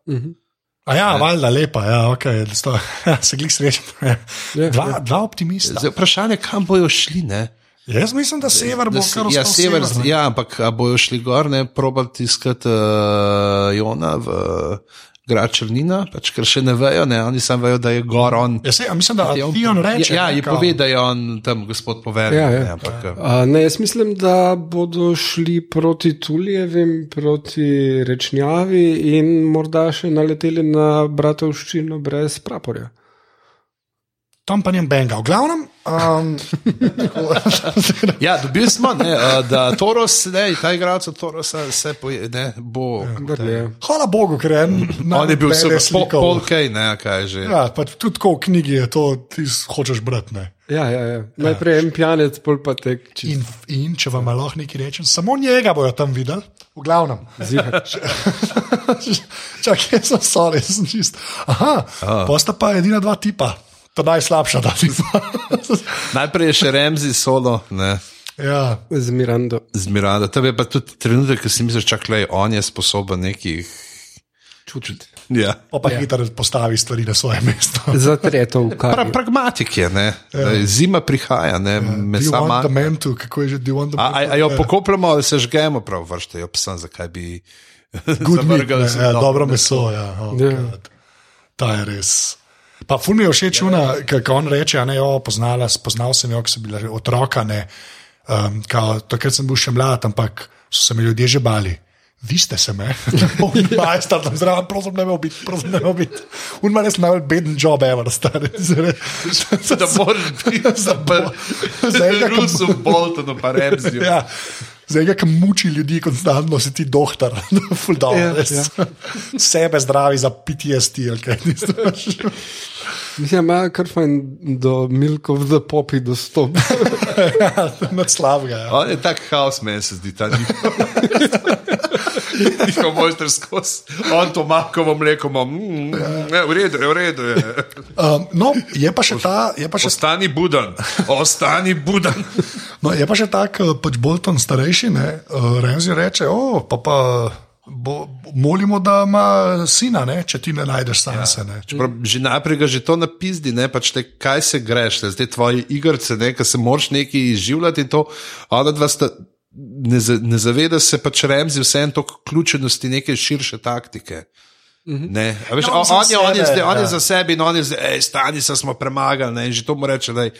A ja, valjda, lepa, ja, okay, sto, ja, se glih srečam. Ja. Ja, Dva, ja. dva optimista. Zdaj, vprašanje, kam bojo šli? Ne? Jaz mislim, da sever bo kar ja, ostal sever, sever. ja, ampak bojo šli gor, ne probati iskati uh, Jona v uh, grad Črnina, pač, ker še ne vejo, ne, oni samo vejo, da je gor on. Ja, se, a mislim, da Je on- Tion reče. ja, je kao. pove, da je on tam gospod poveljnik. Ja, ja. ne, ampak, uh, Uh, ne, jaz mislim, da bodo šli proti Tulijevim, proti Rečnjavi in morda še naleteli na bratovščino brez praporja. Tam pa njem benga. V glavnem, um, Ja, dobili smo, ne, uh, da Toros, ne, ta igralec od Torosa se poje, ne, bo. Ja. hvala Bogu, ker je en On je bil super, pol, slikal. pol kaj, ne, kaj že. Ja, pa tudi tako v knjigi je to, ti hočeš brati. Ne. Ja, ja, ja. Najprej en pijanec, pol pa tek. In, in če vam lahko nekaj rečem, samo njega bojo tam videli, v glavnem. Čakaj, jaz sem sorry, jaz sem čist. Aha, posta pa edina dva tipa, ta najslabša dva tipa. Najprej je še Remzi solo, ne. ja. Z Mirando. Z Miranda. To je pa tudi trenutek, ko si misliš, čakaj, on je sposoben nekih čutiti. Ja. Pa pa hitro postavi stvari na svoje mesto. Zatreto v Pra, kar. pragmatik je, ne? Ja. Zima prihaja, ne? You mesa want the manjka. man to, kako je že, do you want the A, man a, to? a jo Ja. pokopljamo ali se žgemo, prav vršte, jo pisam, zakaj bi Good meat, ne, ja, dobro dobro meso. Ja, oh, Ja. God. Ta je res. Pa ful mi je všeč, ja. kako on reče, a ne, jo, poznala, poznal sem jo, ko sem bila otroka, ne. Um, kao, takrat sem bil še mlad, ampak so se mi ljudje že bali. Vi ste se me, majster, tam zraven, prosim, ne me ubiti, prosim, ne me ubiti. Un manj sem najbolj beden job, ever, stari. Da moraš biti za Zdaj Boltonom, pa Remzijo. Ja. Zdaj, ki muči ljudi, konstantno si ti doktor, ful dobro. Ja, Ja, Sebe zdravi za PTSD, ali kaj znaš. Mislim, ima kar fajn do Milk of the Poppy dostop. Nad slabega. Ja. On je tak haos, meni se zdi ta njihov. Njihov mojster skozi, on to makovo mleko ima, mm, ne, v redu je, v redu je. Um, no, je pa še ta, je pa še, Ostani buden, ostani buden. no, je pa še ta, ki pač Bolton starejši, ne, uh, Renzi reče, o, pa pa. Bo, molimo, da ima sina, ne, če ti ne najdeš sanse. Ja. Čeprav že naprej ga že to napizdi, ne, pač te, kaj se greš, ne, zdaj tvoje igrice, ne, ki se moraš nekaj izživljati to, ona dva sta. Ne, ne zaveda se pač Remzi vse en to ključenosti neke širše taktike. Ne, a veš, Ja, on on, je, on, je sebe, zdaj, on je za sebe in on je zdaj, stani se smo premagali, ne, in že to mu reče, da je.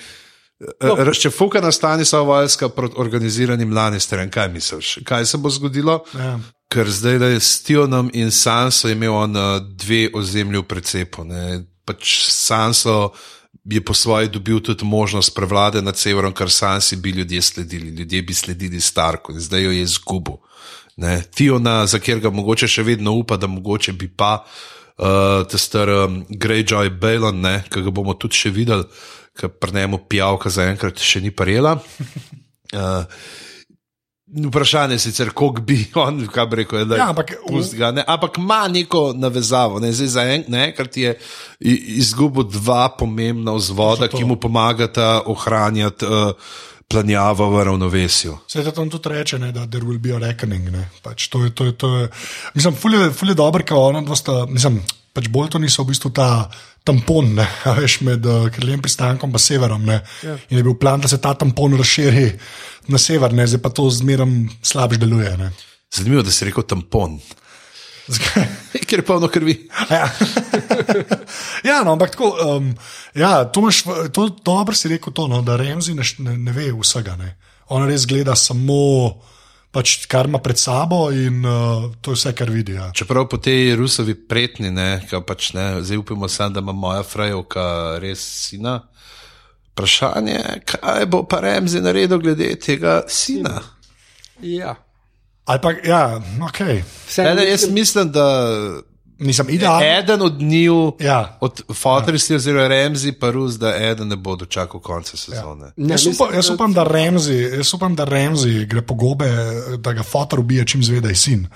Razčefuka na stani so vojska proti organiziranim Lannisterjem. Kaj misliš? Kaj se bo zgodilo? Ja. Ker zdaj le s Tionom in Sanso imel on eh, dve ozemlji v precepu. Ne. Pač Sanso je po svoje dobil tudi možnost prevlade nad severom, kar Sansi bi ljudje sledili. Ljudje bi sledili Starku in zdaj jo je izgubil. Tiona, za katerega mogoče še vedno upa, da mogoče bi pa uh, ta star um, Greyjoy Balon, ki ga bomo tudi še videli, ki pri njemu pijavka zaenkrat še ni parjela. Uh, Vprašanje je sicer, koliko bi on, kaj bi rekel, da Ja, ampak- ga, ne, ampak ima neko navezavo. Ne, zdaj za en, ne, ker ti je izgubil dva pomembna vzvoda, ki mu pomagata ohranjati uh, planjavo v ravnovesju. Se tam tudi reče, ne, da there will be a reckoning. ne. Pač to je, to je, to je, mislim, ful je, ful je dobro, ker ona dva sta, mislim, pač Boltoni so v bistvu ta tampon, ne, a veš, med uh, krljem pristankom in severom. Ne. Ja. In je bil plan, da se ta tampon razširi na sever, ne, zdaj pa to zmerom slabš deluje. Ne. Zanimivo, da si rekel tampon, ker je polno krvi. Ja. ja, no, ampak tako, um, ja, to, imaš, to dobro si rekel, to, no, da Remzi ne, ne, ne ve vsega. Ne. On res gleda samo, pač, kar ima pred sabo in uh, to je vse, kar vidi. Ja. Čeprav po tej Rusovi pretni, ne, ka pač ne, zdaj upamo samo, da ima moja frajovka res sina. Vprašanje je, kaj bo pa Remzi naredil glede tega sina. Ja. Ali pa, ja, ok, Vse, Ne, ne, jaz mislim, da nisem idealen. eden od njiju, Ja. od Fotristi oziroma Remzi, pa Rus, da eden ne bo dočakal konca sezone. Ne, Jaz, upam, jaz, upam, da Remzi, jaz upam, da Remzi gre po gobe, da ga fotor ubije, čim zveda je sin.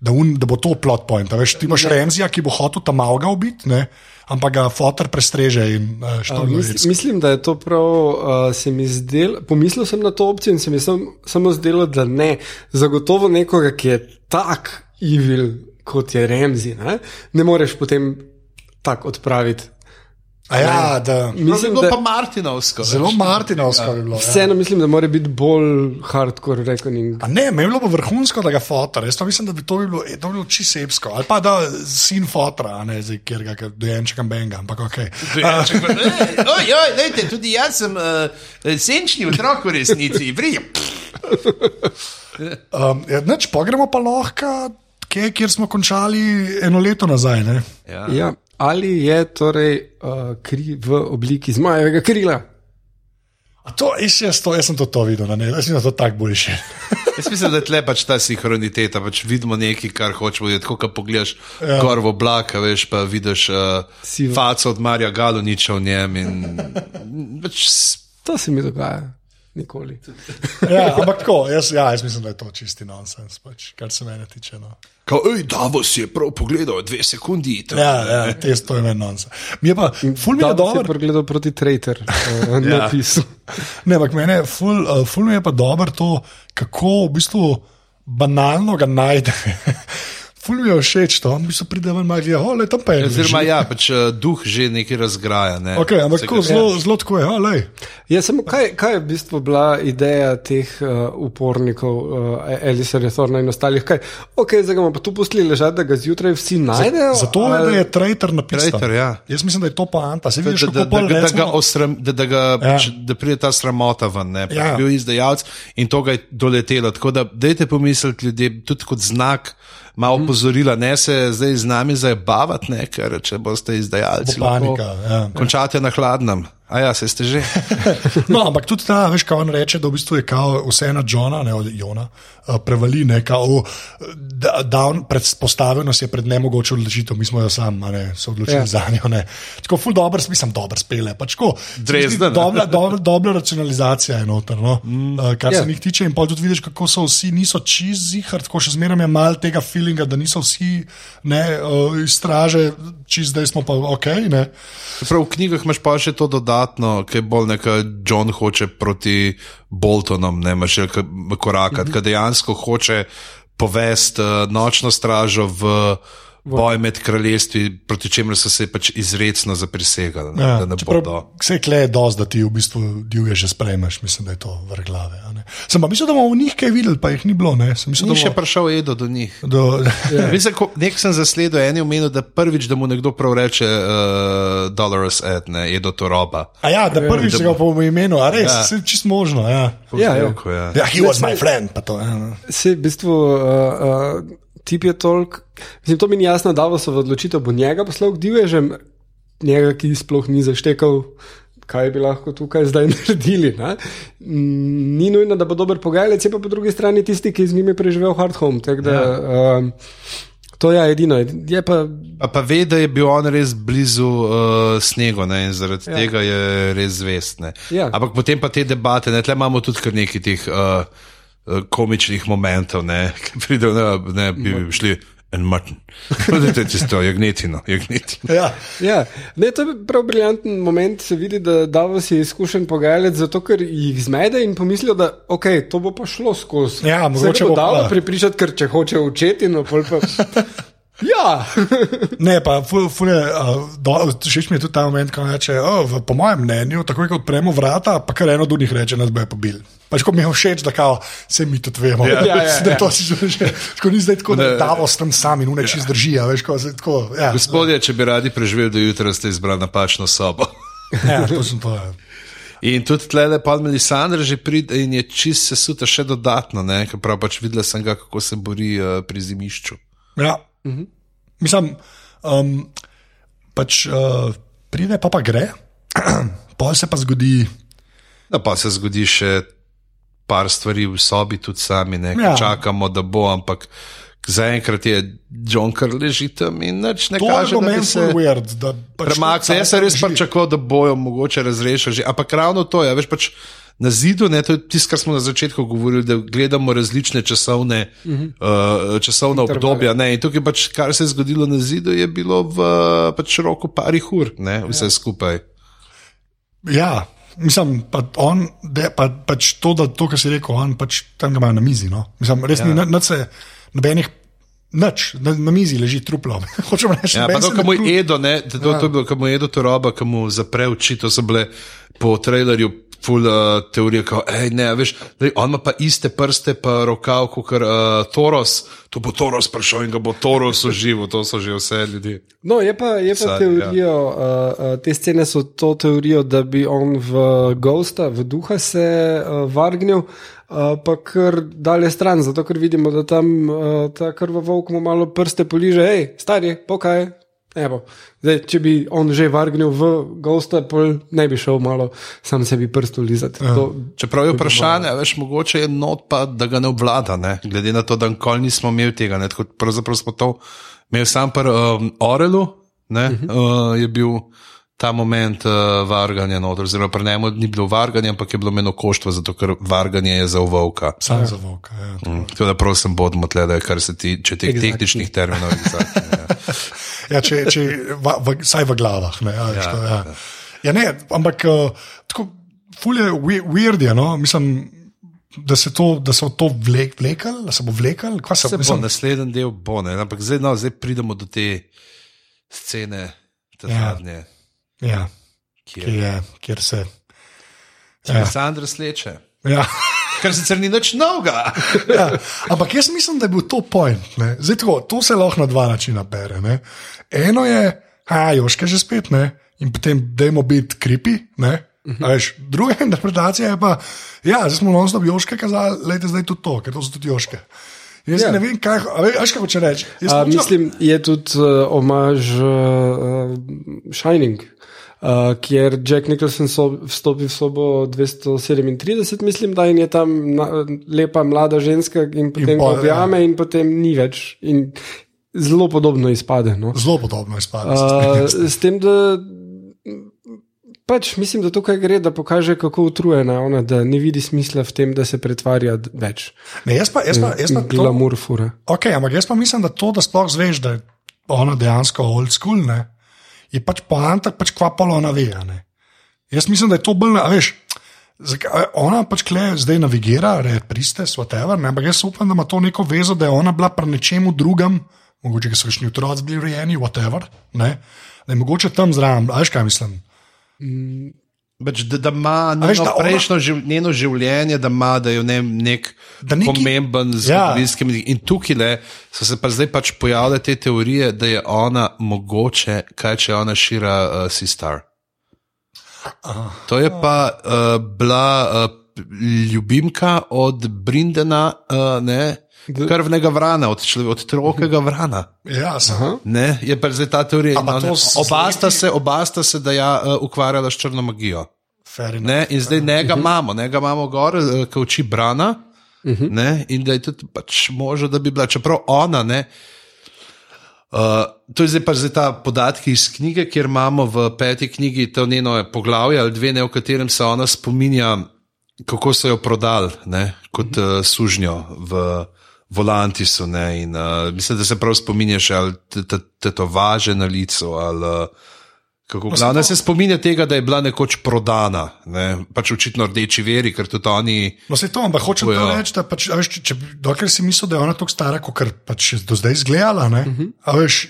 Da, un, da bo to plot point. a Veš, ti imaš Remzija, ki bo hotel tam malga ubiti, ne, ampak ga fotor prestreže in uh, A, štorno Mislim, mislim, da je to prav, uh, se mi zdelo, pomislil sem na to opcijo in se mi sam, samo zdelo, da ne. Zagotovo nekoga, ki je tak evil, kot je Remzi, ne, ne moreš potem tako odpraviti. A ja, da. Mislim, no, da pa Martinovsko. Zelo Martinovsko bi bilo. Ja. vseeno mislim, da mora biti bolj hardcore reckoning. A ne, meni je bilo pa vrhunsko, da ga fotor. Jaz pa mislim, da bi to bi bilo, eh, to bi bilo čisto sepsko. Ali pa da sin fotora, a ne zdaj, kjer ga dojenčka benga, ampak ok. Ojoj, lejte, tudi jaz sem uh, senčni otrok v resnici, vrijem. Um, ja, neč, pa gremo pa lahko, kje, kjer smo končali eno leto nazaj. Ne? Ja. Ja, ali je torej uh, kri v obliki zmajevega krila? A to, jaz, jaz, to, jaz sem to, to videl, ne? jaz da to tako boljše. Jaz mislim, da je tle pač ta sinhroniteta, pač vidimo nekaj, kar hočemo videti. Tako, ko pogledaš ja. gor v oblaka, veš, pa vidiš uh, faco od Marija Galuniča v njem. In, pač, To se mi dogaja. Nikoli. Ja, ampak tako, jaz, ja, jaz mislim, da je to čisti nonsens, pač, kar se mene tiče. No. Kao, ej, Davos je prav pogledal, dve sekundi. to- Ja, ja, testo je meni nonsens. Mi je pa, ful mi je Da, si dobro. pregledal proti Traitor uh, ja. napisu. Ne, ampak mene, ful, uh, ful mi je pa dobro to, kako v bistvu banalno ga najde. ful mi je všeč to, mi so pridevali magija, ole tam pa je. Oziroma, ja, pač uh, duh že nekaj razgraja. Ne? Okay, ampak Se tako zelo, zelo tako je, olej. Ja, samo kaj, kaj je v bistvu bila ideja teh uh, upornikov, uh, Elisa Rethorna in ostalih? Kaj, ok, zdaj ga bomo pa tu pustili ležati, da ga zjutraj vsi najdejo. Zato je, da je traitor napisan. Traitor, ja. Jaz mislim, da je to poanta. Se Da, vidiš, da, da, pol da, da, ga osram, da, da, ga, Ja. ja. da pride ta sramota ven, ne, Ja. ja. bil izdajalec in to ga je doletelo. Tako da dajte pomisliti ljudje, tudi kot znak, malo Mhm. pozorila, ne se zdaj z nami zabavati, ker če boste izdajalci, Bo panika, ja. končate na hladnem. A ja, se ste že. No, ampak tudi ta, veš, kaj on reče, da v bistvu je vse na Johna, ne od Jona, uh, prevali, ne, kao, da, da on predpostavljen je pred nemogočo odločitev, mi smo jo sami, a ne, se odločili Ja. ja. za njo, ne. Tako, ful dobro, mislim, dobro spele, pač Dresden, ne. Dobra, dobra, dobra racionalizacija je noter, no, mm. uh, kar Ja. yeah. se njih tiče in pa tudi vidiš, kako so vsi, niso čist zihar, tako še zmeraj je mal tega feelinga, da niso vsi, ne, uh, iz straže, čist zdaj smo pa ok, ne. Prav v knjigah imaš pa še to dodatno, ki je bolj neka John hoče proti Boltonom, ne imaš še korakati, mm -hmm. ki dejansko hoče povesti uh, nočno stražo v boj med kraljestvi, proti čemer so se pač izredno zaprisegali, ne, ja, da ne bodo. Vse kle je dosti, da ti v bistvu divje že sprejmeš, mislim, da je to vrh glave. a ne. Sem pa mislil, da bomo v njih kaj videli, pa jih ni bilo. Ne. Sem mislil, Ni da še prišel Edo do njih. do, Ja. Mislim, ko- Nek sem zasledil, en je omenil, da prvič, da mu nekdo prav reče uh, Dolores Ed, ne, Edo to roba. a ja, da prvič da se ga bo- po imenu, a res, Ja. ja. čist možno. Ja. Ja, ja. Ja. Ja, he was my friend, pa to. Ja, no. Se v bistvu uh, uh, tip je toliko. Mislim, to mi ni jasno, da so v odločitev bo njega poslal k divježem, njega, ki sploh ni zaštekal. Kaj bi lahko tukaj zdaj naredili? Ne? Ni nujno, da bo dober pogajalec, je pa po drugi strani tisti, ki z njimi je preživel hard home. tako Da, ja. um, to je edino. Je pa, A pa ve, da je bil on res blizu uh, snegu ne, in zaradi ja. tega je res zvest. ne. Ja. Ampak potem pa te debate, ne, tle imamo tudi kar nekaj teh uh, komičnih momentov, ne, ki pridejo, ne, ne bi šli en mrten. Vidite, tisto jagnetino, jagnetino. Ja. ja. ne, to je prav briljanten moment, se vidi, da Davos je izkušen pogajalec, zato ker jih zmede in pomislijo, da okay, to bo pa šlo skozi. Ja, mogoče bo dalo pa- pripričati, ker če hoče učeti, no pol pa. Ja, Ne, pa ful, ful je, uh, všeč mi je tudi ta moment, ko reče, oh, v, po mojem mnenju, takoj ko odpremo vrata, pa kar eno od njih reče, nas bojo pobili. Pač ko mi je všeč, da kao, se mi tudi vemo, Ja. Ja, ja, da ja. to si že. Tako ni zdaj tako, da davo s tem sami, nune čist držijo, veš, ko tako. Ja, Gospodje, če bi radi preživeli do jutra, ste izbrali napačno sobo. ja, točno to je. In tudi tle, pa Melisandra že pride in je čist se suta še dodatno, ne, ker prav pač videla sem ga, kako se bori uh, pri zimišču. Ja. -huh. Mislim, um, pač uh, pride, pa pa gre, pol se pa zgodi. Da pa se zgodi še par stvari v sobi, tudi sami, ne, ja. čakamo, da bo, ampak zaenkrat je John kar leži tam in nič ne To kaže, je meni se zelo weird. da pač premaknil. tudi Jaz sem res pričakoval, da bojo mogoče razrešili, že. ampak ravno to je, veš pač. Na zidu, ne, to je tisto, kar smo na začetku govorili, da gledamo različne časovne, uh -huh. uh, časovne obdobja. Ne, in tukaj pač, kar se je zgodilo na zidu, je bilo v pač roku parih ur, ne, vse ja. skupaj. Ja, mislim, pa on, de, pa, pač to, da to, kar si rekel, on pač tam ga imajo na mizi. No? Mislim, res ja. ni na- nič se, nobenih. Nič, na, na mizi leži truplo. Hočem reči, Ja, noben pa to, se ko ne mu je Edo, ne, to, to, to je bilo, ko mu je Edo to roba, ko mu zapre oči, to so bile po trailerju ful uh, teorije, kao, ej, ne, veš, daj, on ima pa iste prste, pa rokav, kot uh, Toros, to bo Toros prišel in ga bo Toros užival, to so že vse ljudi. No, je pa, je pa Sad, teorijo, ja. uh, uh, te scene so to teorijo, da bi on v Ghosta, v duha se uh, vargnil, uh, pa kar dalje stran, zato ker vidimo, da tam uh, ta krvovolk mu malo prste poliže, hej, stari, pokaj. Evo. Zdaj, če bi on že vargnil v Ghosta, ne bi šel malo sam sebi prst ulizati. Ja. Čeprav je vprašanje, veš, mogoče je not pa, da ga ne obvlada, ne? glede na to, da nikoli nismo imeli tega. Ne? Tako, pravzaprav smo to imeli sam pri um, Orelu, ne? uh -huh. uh, je bil ta moment uh, varganja noter, oziroma pri njemu ni bilo varganja, ampak je bilo meno koštvo, zato ker varganje je za volka. Sam za volka. Ja. Mm. Tako da prosim, bodimo tle, da kar se tiče teh Exactly. tehničnih terminov. Exactly, ja. Ja, če, če, v, v, saj v glavah. Ne, ja, ja, to, ja. Ja, ne, ampak uh, tako, ful je we- weird, je, no? mislim, da se, to, da se bo to vlek, vlekel, da se bo vlekel. Kva Se bo, mislim, naslednji del bo, ne? ampak zdaj, no, zdaj pridemo do te scene, te Ja. zadnje, ja, ki ki je. je, kjer se. Ja. Sandra sleče. Ja. Kar sicer ni nič novega. Ja, ampak jaz mislim, da je bil to point. ne. Zdaj, tako, to se lahko na dva načina bere. Ne. Eno je, a joške že spet, ne. in potem dajmo biti kripi. Veš, druga interpretacija je pa, ja, zdaj smo non-stop joške kazali, lejte zdaj tudi to, ker to so tudi joške. Jaz Ja. ja. ne vem, kaj, veš, kaj hoče reči. A, mislim, je tudi uh, omaž uh, Shining, uh, kjer Jack Nicholson so, vstopi v sobo 237, mislim, da in je tam na, lepa mlada ženska in potem ga objame in potem ni več. In zelo podobno izpade. No. Zelo podobno izpada. Uh, s tem, da pač mislim, da tukaj gre, da pokaže, kako utrujena je ona, da ne vidi smisla v tem, da se pretvarja več. Ne, jaz pa, jaz pa, jaz pa to, Glamur fura. okay, ampak jaz pa mislim, da to, da sploh zveš, da je ona dejansko old school, ne, je pač poanta, pač kvapalo ona ve. ne. Jaz mislim, da je to bolj, veš. Ona pač kle zdaj navigira, red pristes, whatever, ne, ampak jaz upam, da ima to neko vezo, da je ona bila pri nečemu drugem, mogoče so še otroci bili rojeni, whatever, ne, da je mogoče tam zraven, veš kaj mislim. Pač, da, da ima veš, da ona- prejšnjo živ, njeno življenje, da ima da je njem nek Da neki- pomemben Ja. zgodovinski ja. In tukaj le so se pa zdaj pač pojavile te teorije, da je ona mogoče, kaj če ona šira uh, Sistar. To je pa uh, bila uh, ljubimka od Brindena, uh, ne, krvnega vrana, od, člove- od trokega vrana. Ja. Ne, je pa zdaj ta teorija. S- Oba sta se, oba sta se da ja, uh, ukvarjala s črno magijo. Enough. Ne, in zdaj njega imamo, njega imamo gor, eh, ki uči brana. Ne, in da je tudi pač možno, da bi bila, čeprav ona. Ne, uh, to je zdaj pa zdaj ta podatki iz knjige, kjer imamo v peti knjigi to njeno poglavje ali dve, ne, v katerem se ona spominja, kako so jo prodali ne, kot uh, sužnjo v Volantisu. Ne, in, uh, mislim, da se prav spominjaš ali tetovaže na licu. Ali, uh, Kako, glavno se spominja tega, da je bila nekoč prodana, ne? pač očitno rdeči veri, ker tudi oni. No, se to, ampak hočem to Ja. reči, da pač, veš, če, če, dokler si mislil, da je ona tako stara, kot pač je do zdaj izgledala. Uh -huh. Veš,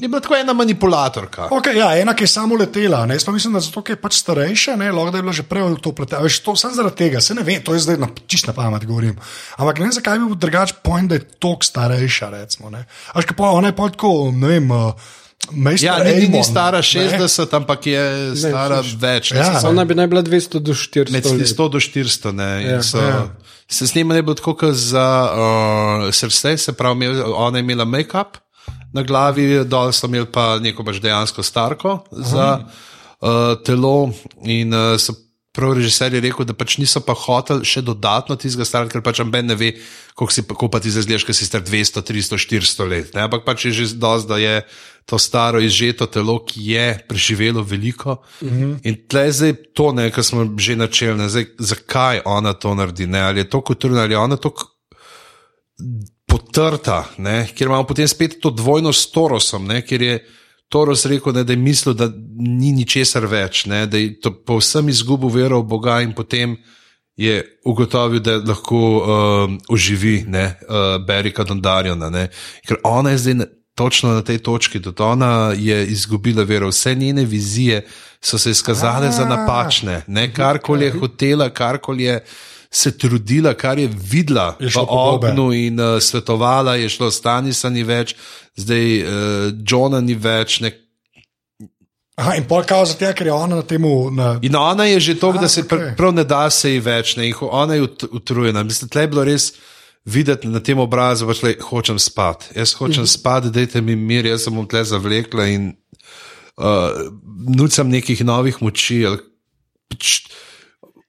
Je bila tako ena manipulatorka. okay, ja, ena, ki je samo letela. Ne? Jaz pa mislim, da zato, je pač starejša, ne, lahko da je bila že prej v to pletena. Veš, to sem zaradi tega, se ne vem, to je zdaj na, čist na pamet govorim. Ampak ne vem, zakaj bi bil drugač point, da je toliko starejša. Recimo, ne. A veš, kaj pa ona je pa tako, ne vem. Uh, Ja, ni, ni, ni stara 60, ampak je stara sliš. več. Ja. ne, Ona bi naj bila 200 do 400 Med let. 100 do 400. Ne, Ja, ja, so, ja. ja. Se snima je bilo tako, kot za uh, srce, se pravi, ona je imela make-up na glavi, dol so imeli pa neko pač dejansko starko za uh, telo. In uh, so prav režiser je rekel, da pač niso pa hoteli še dodatno tistega starati, ker pač amben ne ve, koliko si kako pa ti zazgledaš, ker si star 200, 300, 400 let. Ne? Ampak pač je že dosti, da je to staro izžeto telo, ki je preživelo veliko. Uh -huh. In tle zdaj to, kar smo že načeli, zdaj, zakaj ona to naredi, ne? ali je to kulturno, ali je ona to potrta, ne? kjer imamo potem spet to dvojno s Torosom, ne? kjer je Toros rekel, ne, da je mislil, da ni ničesar več, ne? da je to povsem izgubil vero v Boga in potem je ugotovil, da lahko uh, oživi ne, uh, Berika Dondarjona. ne. Ker ona je zdaj na, točno na tej točki, da ona je izgubila vero. Vse njene vizije so se izkazale za napačne. Ne, karkoli je hotela, karkoli je se trudila, kar je videla Je v ognju in uh, svetovala, je šlo Stanisa ni več, zdaj uh, Johna ni več. Ne, Aha, in pol kao zato, ker je ona na tem. Na... In ona je že to, da se okay. prav ne da se ji več, ne, ho- ona je ut- utrujena. Mislim, tle je bilo res videti na tem obrazu, da pač, hočem spati. Jaz hočem Mhm. spati, dajte mi mir, jaz sem bom tle zavlekla in uh, nucam nekih novih moči. ali pač-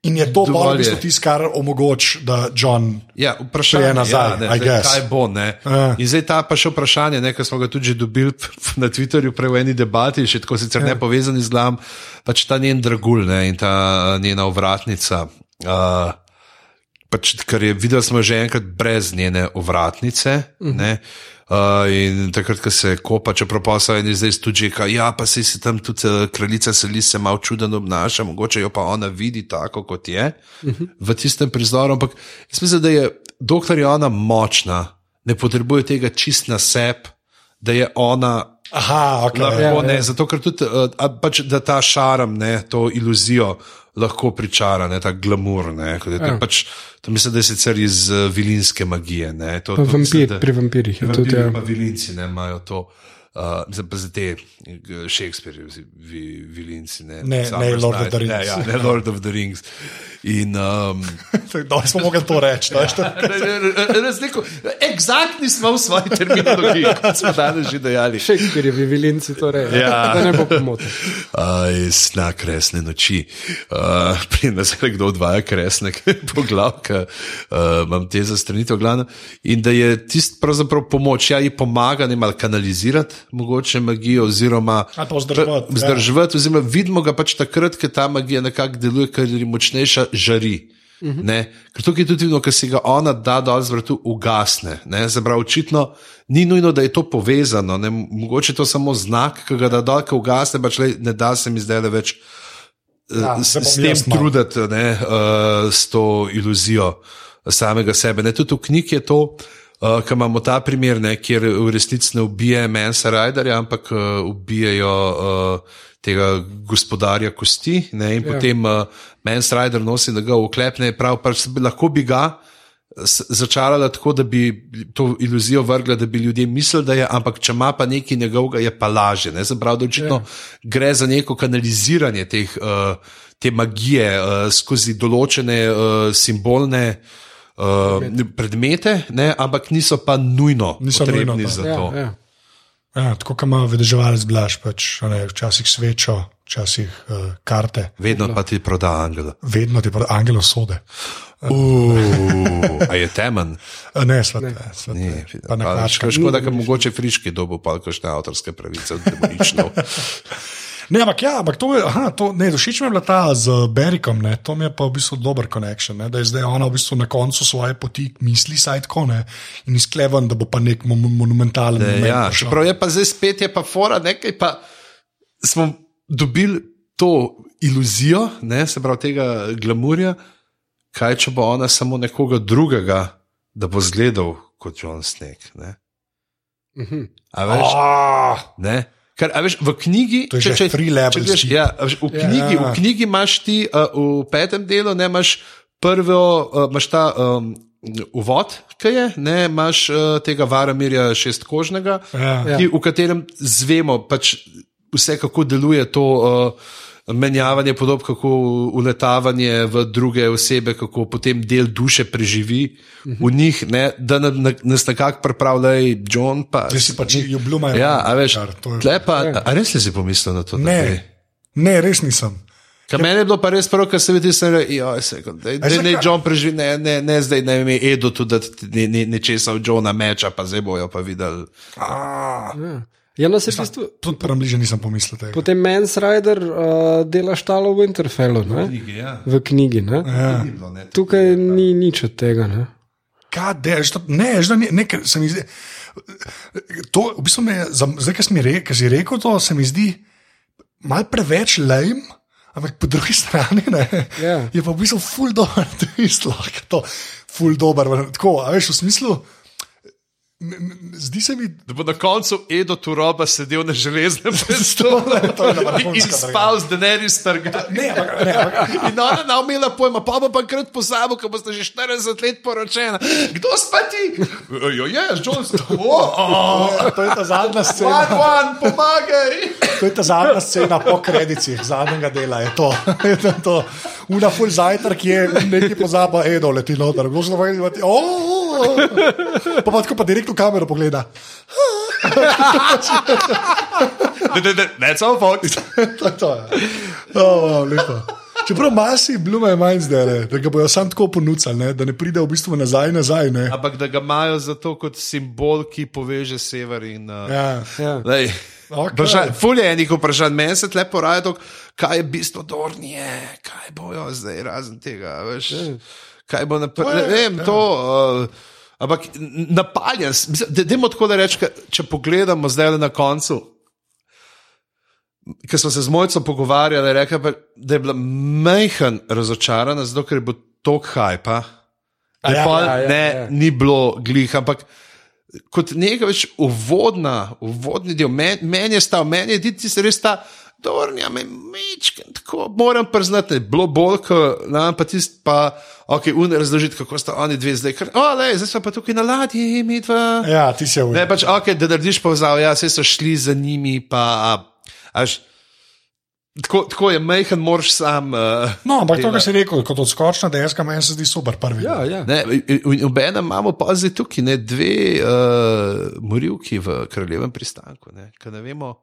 In je to bolj v bistvu tisto, kar omogoči, da John. Ja, vprašanje nazaj, ja, ne, zdaj, kaj bo. Ne? Ja. In zdaj ta pa še vprašanje, ne, ki smo ga tudi že dobili na Twitterju, prej v eni debati, še tako sicer Ja. ne povezani z glam, pač ta njen dragulj ne, in ta njena ovratnica. Uh, pač, ker je videl, smo že enkrat brez njene ovratnice. Uh -huh. Uh, in takrat, ko se kopa, čeprav pa so eni zdaj tudi, da ja, pa se si tam tudi uh, kraljica seli se malo čudno obnaša, mogoče jo pa ona vidi tako, kot je uh -huh. v tistem prizoru. Ampak jaz mislim, da je doktor Jana močna, ne potrebuje tega čist na sebe, da je ona. Aha, okay. lahko, ja, ne, ja. Zato, ker tudi uh, pač, ta šarom, ne, to iluzijo lahko pričara, ne, ta glamur. Ne, ja. pač, to mislim, da je sicer iz uh, vilinske magije. Ne, to, to, vampir, mislim, da, pri vampirjih je tudi. Ja. Vilinci ne, imajo to. Uh, za te Shakespeare, vi, vilinci, ne, ne, ne Lord Night, of. Ne, ja, ne Lord of the Rings. In, um, da smo mogli to reči. Ja, Razliko, egzaktni smo v svoji terminologiji, kot smo danes že dejali. Shakespeare je vilinci, torej. Ja. Da ne bo pomote. Sna kresne noči. Uh, pri nas je kdo odvaja kresne poglavke, uh, imam te zastranitev glavno. In da je tisti pravzaprav pomoč, ja, ji pomaga ne malo kanalizirati mogoče magijo oziroma vzdrževati. Ja. Oziroma vidimo ga pač takrat, ker ta magija nekako deluje, ker je močnejša žari. Uh mhm. -huh. Ker tukaj je tudi vidno, ker si ga ona da dol z vrtu, ugasne. Zabrav, očitno ni nujno, da je to povezano, ne? mogoče je to samo znak, ki ga da dol, ki ugasne, pač le, ne da se mi zdaj le več ja, uh, s, s tem truditi, uh, s to iluzijo samega sebe. Ne? Tudi v knjigi je to. Uh, Ker imamo ta primer, ne, kjer v resnici ne ubije Mensa Rajderja, ampak uh, ubijajo uh, tega gospodarja kosti. Ne, in ja. potem uh, Mens Rider nosi, da ga uklepne, prav pa lahko bi ga začarala tako, da bi to iluzijo vrgla, da bi ljudje mislili, da je, ampak če ima pa nekaj njegovega, je pa laže. Ne, Zaprav, da očitno ja. gre za neko kanaliziranje teh, uh, te magije uh, skozi določene uh, simbolne. Uh, predmete, ne, ampak niso pa nujno niso potrebni nujno, za to. Ja, ja. Ja, tako kot ima vedeževalec blaž, pač, ne, včasih svečo, včasih uh, karte. Vedno pa ti proda angel. Vedno ti proda angel sode. Uh, a je temen? Ne, svet, ne. Svet, ne. Pa na kačka. Škoda, da mogoče friški dobo pa kakšne avtorske pravice od demoničnov. Ne, ampak ja, ampak to je, aha, to, ne, všeč mi je bila ta z Berikom, ne, to mi je pa v bistvu dober connection, ne, da je zdaj ona v bistvu na koncu svoje poti misli, saj tako ne, in izkleven, da bo pa nek monumentalen. Ne, ja, čeprav je pa zdaj spet, je pa fora nekaj, pa smo dobili to iluzijo, ne, se pravi tega glamurja, kaj če bo ona samo nekoga drugega, da bo zgledal kot John Snake. Ne. Mhm. A veš? Oh. Ne. Ker, veš, v knjigi, če če level, če veš, ja, veš, v, knjigi, ja. v knjigi imaš ti uh, v petem delu, ne imaš prvo, uh, imaš ta um, uvod, ki je, ne imaš uh, tega Varamirja šestkožnega, ja. ki, v katerem zvemo pač vse, kako deluje to. Uh, menjavanje podob, kako uletavanje v druge osebe, kako potem del duše preživi uh -huh. v njih, ne, da na, na, nas nekako pripravlja John. Ti si pač ljubljumajo. Ja, a veš, lepa, a, a res si pomislil na to? Ne, ne, res nisem. Kaj meni je bilo pa res prav, ker se vidi, da je ne John preživel, ne, ne, ne zdaj ne vem, Edo tudi, da ne, ne, nečesa od Johna meča, pa zdaj bojo pa videli. Ah. Ja. Ja, no, se bistvu, tudi prvo bliže nisem pomislil. Tega. Potem Mens Rider uh, dela štalo v Winterfellu. V knjigi. Ja. V knjigi ja. Tukaj ni nič od tega. Ne, de, što, ne, že ne, ne, se mi zdi. To, v bistvu me, zdaj, ki si rekel, rekel to, se mi zdi mal preveč lajm. Ampak po drugi strani ne, yeah. Ja. je pa v bistvu ful dobro, da je to ful dobro. Tako, veš, v smislu. Zdi se mi, da bo na koncu Edo Turoba sedel na železnem prestolu in spal z denarjem strga. Ne, ne. In ona ne umela pojma, pa bo pa krat pozabil, ko boste že 40 let poročena. Kdo spati? Jo, je, John Stoll. To je ta zadnja scena. One, one, pomagaj. To je ta zadnja scena po kredicih, zadnjega dela je to. Je to. Una full zajtrk, je nekaj pozaba, Edo leti noter. Kdo se da vidi? Pa pa tako pa direkt v kamero pogleda. Ne, samo fok. To je. Oh, lepo. Čeprav masi blume je manj zdaj, da ga bojo sam tako ponudili, da ne pride v bistvu nazaj, nazaj. Ne. Ampak da ga imajo zato kot simbol, ki poveže sever in. Uh, ja, ja. Okay. Fulje je enih vprašanj, meni se lepo raje, kaj je bistvo dornije, kaj bojo zdaj razen tega. Veš, ja. kaj bo naprej. To Ne, ne vem, ja. to. Uh, ampak napaljen, da- dajmo tako da rečem, če pogledamo zdaj na koncu. Ker smo se z mojco pogovarjali, rekla, pa, da je bila majhen razočarana, zato ker je bilo tok hajpa. Ja, ja, ja, ne, ja. ni bilo glih, ampak kot nekaj več uvodna, uvodni del, meni men je stal, meni je tisti res ta. Dornja me mečke, tako moram priznati, je bilo bolj, nam pa tisti, pa, ok, un razložiti, kako sta oni dve zdaj, ker, o, le, zdaj smo pa tukaj na ladji, mi dva. Ja, ti si Ne, v pač, ok, da narediš povzav, ja, vse so šli za njimi, pa, až, tako, tako je, majhen moraš sam. Uh, No, ampak to, kar si rekel, kot odskočna deska, meni se zdi super prvi. Ja, ja. Ne, in obenem imamo pa zdaj tukaj ne, dve uh, morilki v kraljevem pristanku. Ne, ne vemo,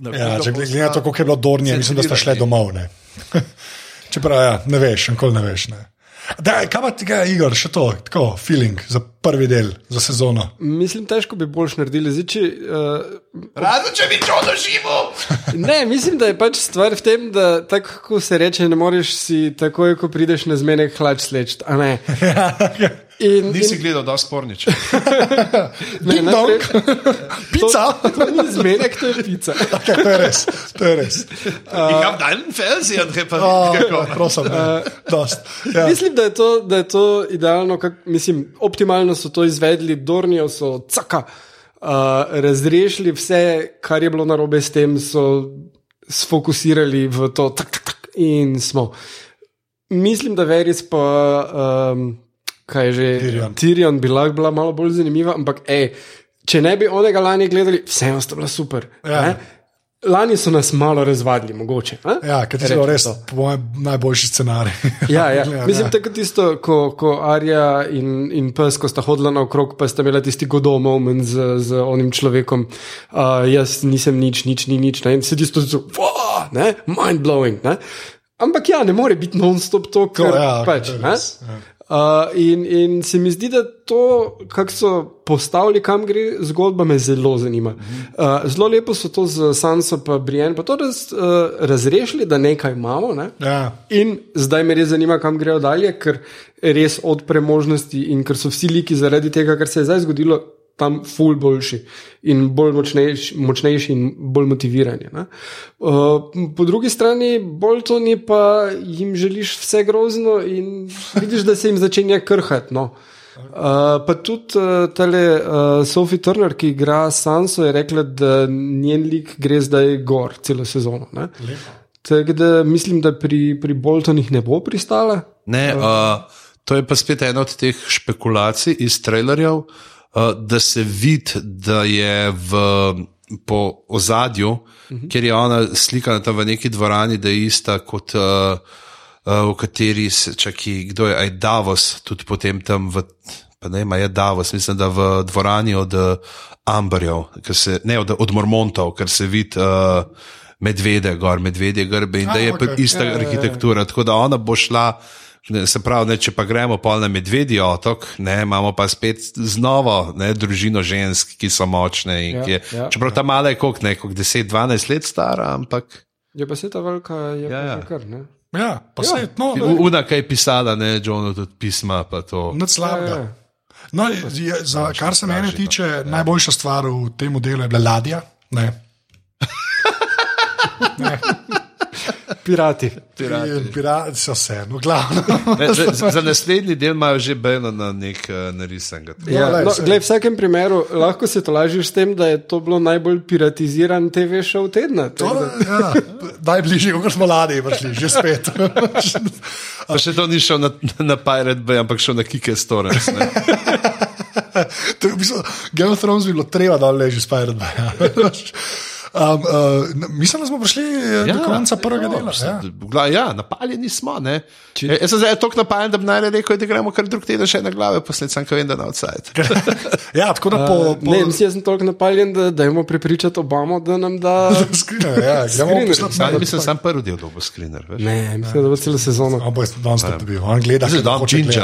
Ja, če bosta gledate, kako je bilo Dornije, mislim, da sta šle centrirani. domov. Ne. Čeprav ja, ne veš, nikoli ne veš. Ne. Da, kaj pa tega, Igor, še to, tako, feeling za prvi del, za sezono. Mislim, težko bi boljš naredili. Zdaj, če, uh, Razen če bi to doživel. ne, mislim, da je pač stvar v tem, da tako se reče, ne moreš si takoj, ko prideš na zmenek, hlač sleč. In, Nisi in, gledal, da spornič. ne, dong. Pica. To, to ni zmenek, to je pica. Okay, to je res, to je res. Ich habe deinen Fernseher Oh, repariert. prosim, ne. Dost. Ja. Mislim, da je to, da je to idealno, kak, mislim, optimalno so to izvedli, Dornijo so caka, uh, razrešili vse, kar je bilo narobe s tem, so sfokusirali v to, tak, tak, tak, in smo. Mislim, da Veris pa, um, kaj je že, Tyrion. Tyrion bi lahko bila malo bolj zanimiva, ampak ej, če ne bi onega lani gledali, vseeno sta bila super. Ja. ne? Lani so nas malo razvadili, mogoče. a? Ja, ker je Rečem res, po mojem, najboljši scenarij. Ja, ja. Ja, Mislim, ja. da je tisto, ko, ko Arja in, in pes, ko sta hodila naokrog, pa sta imela tisti godo moment z, z onim človekom. Uh, jaz nisem nič, nič, ni nič. Ne? In se tisto ne, mind blowing. Ne? Ampak ja, ne more biti non-stop to, To, kar ja, pač. to je ne. res, ja. Uh, in, in se mi zdi, da to, kako so postavili, kam gre zgodba, me zelo zanima. Uh, zelo lepo so to z Sanso in Brienne, pa to raz, uh, razrešili, da nekaj imamo. Ne? Ja. In zdaj me res zanima, kam grejo dalje, ker res od premožnosti in ker so vsi liki zaradi tega, kar se je zdaj zgodilo, tam ful boljši in bolj močnejši, močnejši in bolj motivirani. ne. Uh, po drugi strani, bolj to ni pa jim želiš vse grozno in vidiš, da se jim začenja krhati. No. Uh, pa tudi uh, tale uh, Sophie Turner, ki igra Sanso, je rekla, da njen lik gre zdaj gor celo sezono. ne. Tako da mislim, da pri, pri Boltonih ne bo pristala. Ne, uh, to je pa spet ena od teh špekulacij iz trailerjev, uh, da se vidi, da je v, po ozadju, uh -huh. ker je ona slikana tam v neki dvorani, da je ista kot. Uh, Uh, v kateri se čaki, kdo je, aj Davos, tudi potem tam v, pa ne vem, a je Davos, mislim, da v dvorani od uh, Amberjev, se, ne od, od Mormontov, ker se vidi uh, medvede, gor medvedje grbe in A, da je okay. ista Ja, ja, ja. arhitektura. Tako da ona bo šla, ne, se pravi, ne, če pa gremo pol na medvedji otok, ne, imamo pa spet znova ne, družino žensk, ki so močne. in Ja, ki Je, ja, čeprav ta mala je koliko, ne, koliko 10-12 let stara, ampak Je pa se ta velika, je Ja, ja, ja. ja. kar ne. Ja, pa se, no, U- Una, kaj je pisala, ne, Johnu tudi pisma, to. slabega. Ja, ja. No, je, za, kar se mene no. tiče, najboljša stvar v tem delu je bila ladja. Ne. Pirati. Pirati. Pirati so se, no, glavno. Ne, za, za naslednji del imajo že Bejno na nek uh, narisan. Ja, glej, no, saj. glej, v vsakem primeru lahko se tolažiš s tem, da je to bilo najbolj piratiziran TV show tedna. To, ja, najbližje, kot smo mladi, prišli, že spet. Pa še to ni šel na, na Pirate Bay, ampak šel na Kike Storens. ne. To je v bistvu, Game of Thrones bi bilo treba, da leži Spider Man. Um, uh, mislim, da smo prišli ja, do konca prvega no, dela. Ja. Ja, ja napaljeni smo. Ne. Če... Jaz sem zdaj tako napaljen, da bi naj rekel, da gremo kar drug teden še na glave, posledica, ki vem, da na outside. ja, tako da po. po Ne, mislim, jaz sem toliko napaljen, da dajmo prepričati Obamo, da nam da. Skrine, ja, gremo poslati Sam, mail. mislim, sam prvi del dobo screener. veš. Ne, mislim, da bo celo sezono. On bo danes to dobil, on gleda, Mislim, da on gledati.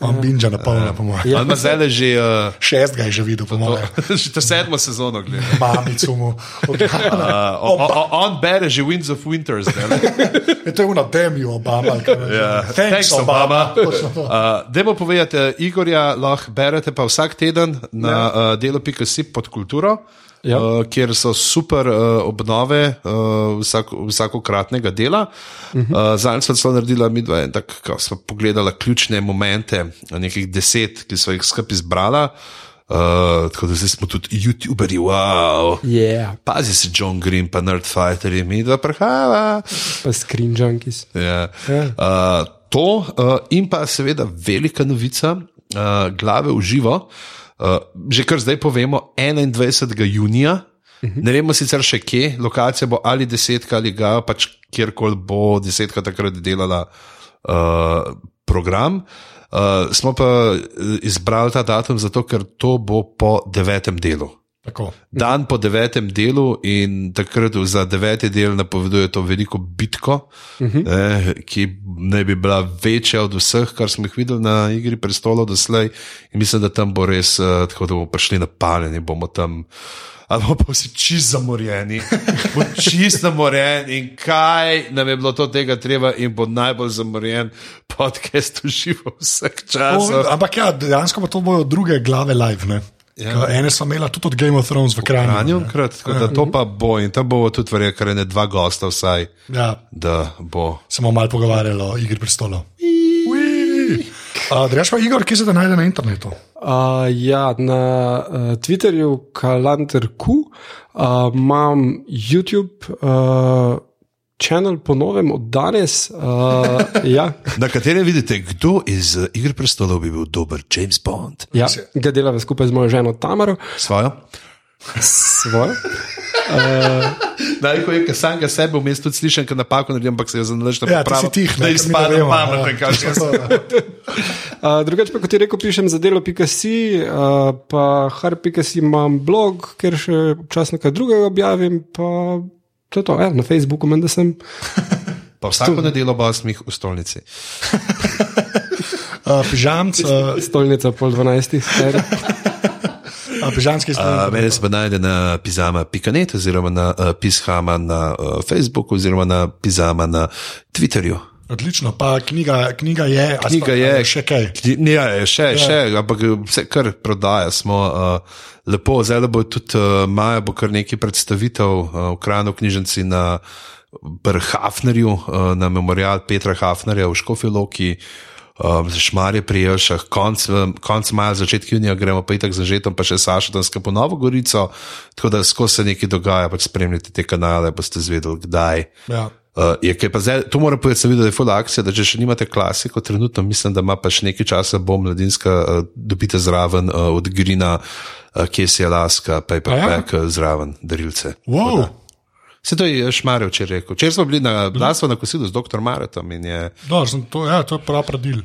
On binja na polno, po mojem. Ja. Zdaj že, uh, Šest ga je že videl, po mojem. že sedmo sezono gleda. Mamico mu Uh, o- o- o- on bere že Winds of Winters. ne? Je to je una Demi Obama. ne. Ja, Thanks, Obama. Točno to. Uh, Demo povedati, uh, Igorja lahko berete pa vsak teden na Ja. uh, delo.si pod kulturo. Ja. Uh, kjer so super uh, obnove uh, vsako, vsakokratnega dela. Uh. -huh. uh, Zadnjič smo celo naredili, mi dva, en tak, ko smo pogledali ključne momente, nekih deset, ki so jih skupaj izbrala. Uh, tako da zdaj smo tudi YouTuberi, wow. Yeah, Pazi se John Green, pa Nerdfighter, mi dva prehava. pa screen junkies. Ja. Ja. Uh, to uh, in pa seveda velika novica, uh, glave v živo. Uh, že kar zdaj povemo, 21. junija, ne vemo sicer še kje, lokacija bo ali desetka ali ga, pač kjerkoli bo desetka takrat delala uh, program. Uh, smo pa eh, izbrali ta datum zato, ker to bo po devetem delu. Tako. Dan po devetem delu in takrat za deveti del napoveduje to veliko bitko, uh -huh. eh, ki naj bi bila večja od vseh, kar smo jih videli na Igri prestolov doslej. In mislim, da tam bo res, uh, tako da bomo prišli na paljenje, bomo tam. Ali bomo pa vsi čist zamorjeni, bo čist zamorjen in kaj nam je bilo to tega treba, in bo najbolj zamorjen podcast v živo vseh O, časov. ampak ja, dejansko pa to bojo druge glave live. Ne? Ja. Ja. Ene so imela tudi od Game of Thrones v Kranju. Kranju, ne. krat, tako da to pa bo in tam bo tudi verjetno kar ne dva gosta vsaj, Ja, da bo. se bomo malo pogovarjali o igri prestolov. Drugač pa Igor, kje se te najde na internetu? Uh, ja, na uh, Twitterju, kalanterku, uh, imam YouTube. Uh, Channel po novem od danes, uh, ja, Na katerem vidite, kdo iz uh, Igre prestolov bi bil dober James Bond. ja, ga delava skupaj z mojo ženo Tamaro, Svojo? svojo. Najko je, ker sam ga sebe vmes tudi slišim, ker napako naredim, ampak se je zanalaš na Ja, si tih, ne, da izpadem pameten, ja. kaj še jaz. Uh, drugače pa, kot je rekel, pišem za delo.si, uh, pa har.si imam blog, ker še občasno kaj drugega objavim, pa to je to, ja, na Facebooku menda sem. Pa vsako nedeljo bo osmih v stolnici. Uh, pižamc, uh, Stolnica pol dvanajstih, stari. pižamski Uh, stan. mene se pa najde na pizama.net oziroma na uh, pishama na uh, Facebooku oziroma na pizama na Twitterju. Odlično, pa knjiga, knjiga je. Knjiga sta- je a še kaj. Ne, ja, je še, ja. še, ampak vse kar prodaja. Smo uh, lepo, zdaj bo tudi uh, maja, bo kar nekaj predstavitev uh, v krajnu knjižnici na pri Hafnerju, uh, na memorial Petra Hafnerja v Škofiloki. Um, za šmarje pri Jelšah, konc, konc maja, začetek junija gremo pa itak za žetom, pa še Saša tam skupaj Novo Gorico, tako da skozi se nekaj dogaja, pač spremljate te kanale, boste zvedeli, kdaj. Ja. Uh, je, pa zdaj, to moram povedati, sem videl, da je full akcija, da če še nimate klasiko, trenutno mislim, da ima pa še nekaj časa, bo mladinska, uh, dobite zraven uh, od Grina, uh, kje si Alaska, pa je pa ja? pek uh, zraven, darilce. Wow. Se to je Šmarje včeraj rekel. Včeraj smo bili na glasbo na kosilu z dr. Maretom in je. No, to, ja, to je prav predil.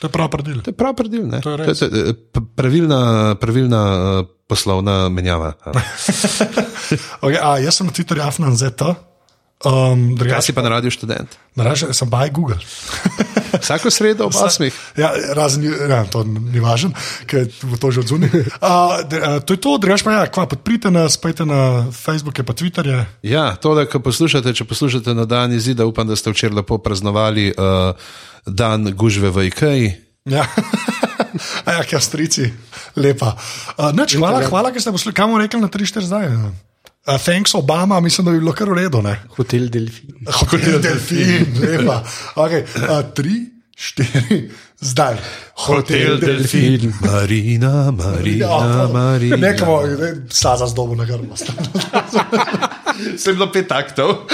To je prav predil. To je prav predil, ne? To je to res. je, to je pravilna, pravilna uh, poslovna menjava. ja. Okay, a, jaz sem na Twitterju Afnan Um, Kaj si pa na radiju študent? naraže, sem baj Google. Vsako sredo ob osmih. Ja, razen, ja, to ni važno, ker bo to že odzuni. Uh, uh, to je to, drugače pa ja, kva, podprite nas, pejte na Facebook, pa Twitterje. Ja, to, da poslušate, če poslušate na dan izida, upam, da ste včeraj lepo praznovali uh, dan gužve v Ikeji. Ja. A ja, strici, lepa. Uh, neč, hvala, hvala, ker ste poslušali, kam rekli na 3-4 zdaj. Uh, thanks Obama, mislim, da bi bilo kar v redu. Ne? Hotel Delfin. Hotel Delfin, lepa. Okay, uh, 3-4 zdaj. Hotel Delfin. Marina, Marina, Ja, Marina. Nekamo, saza z dobo na grbo. Se je bilo pet taktov.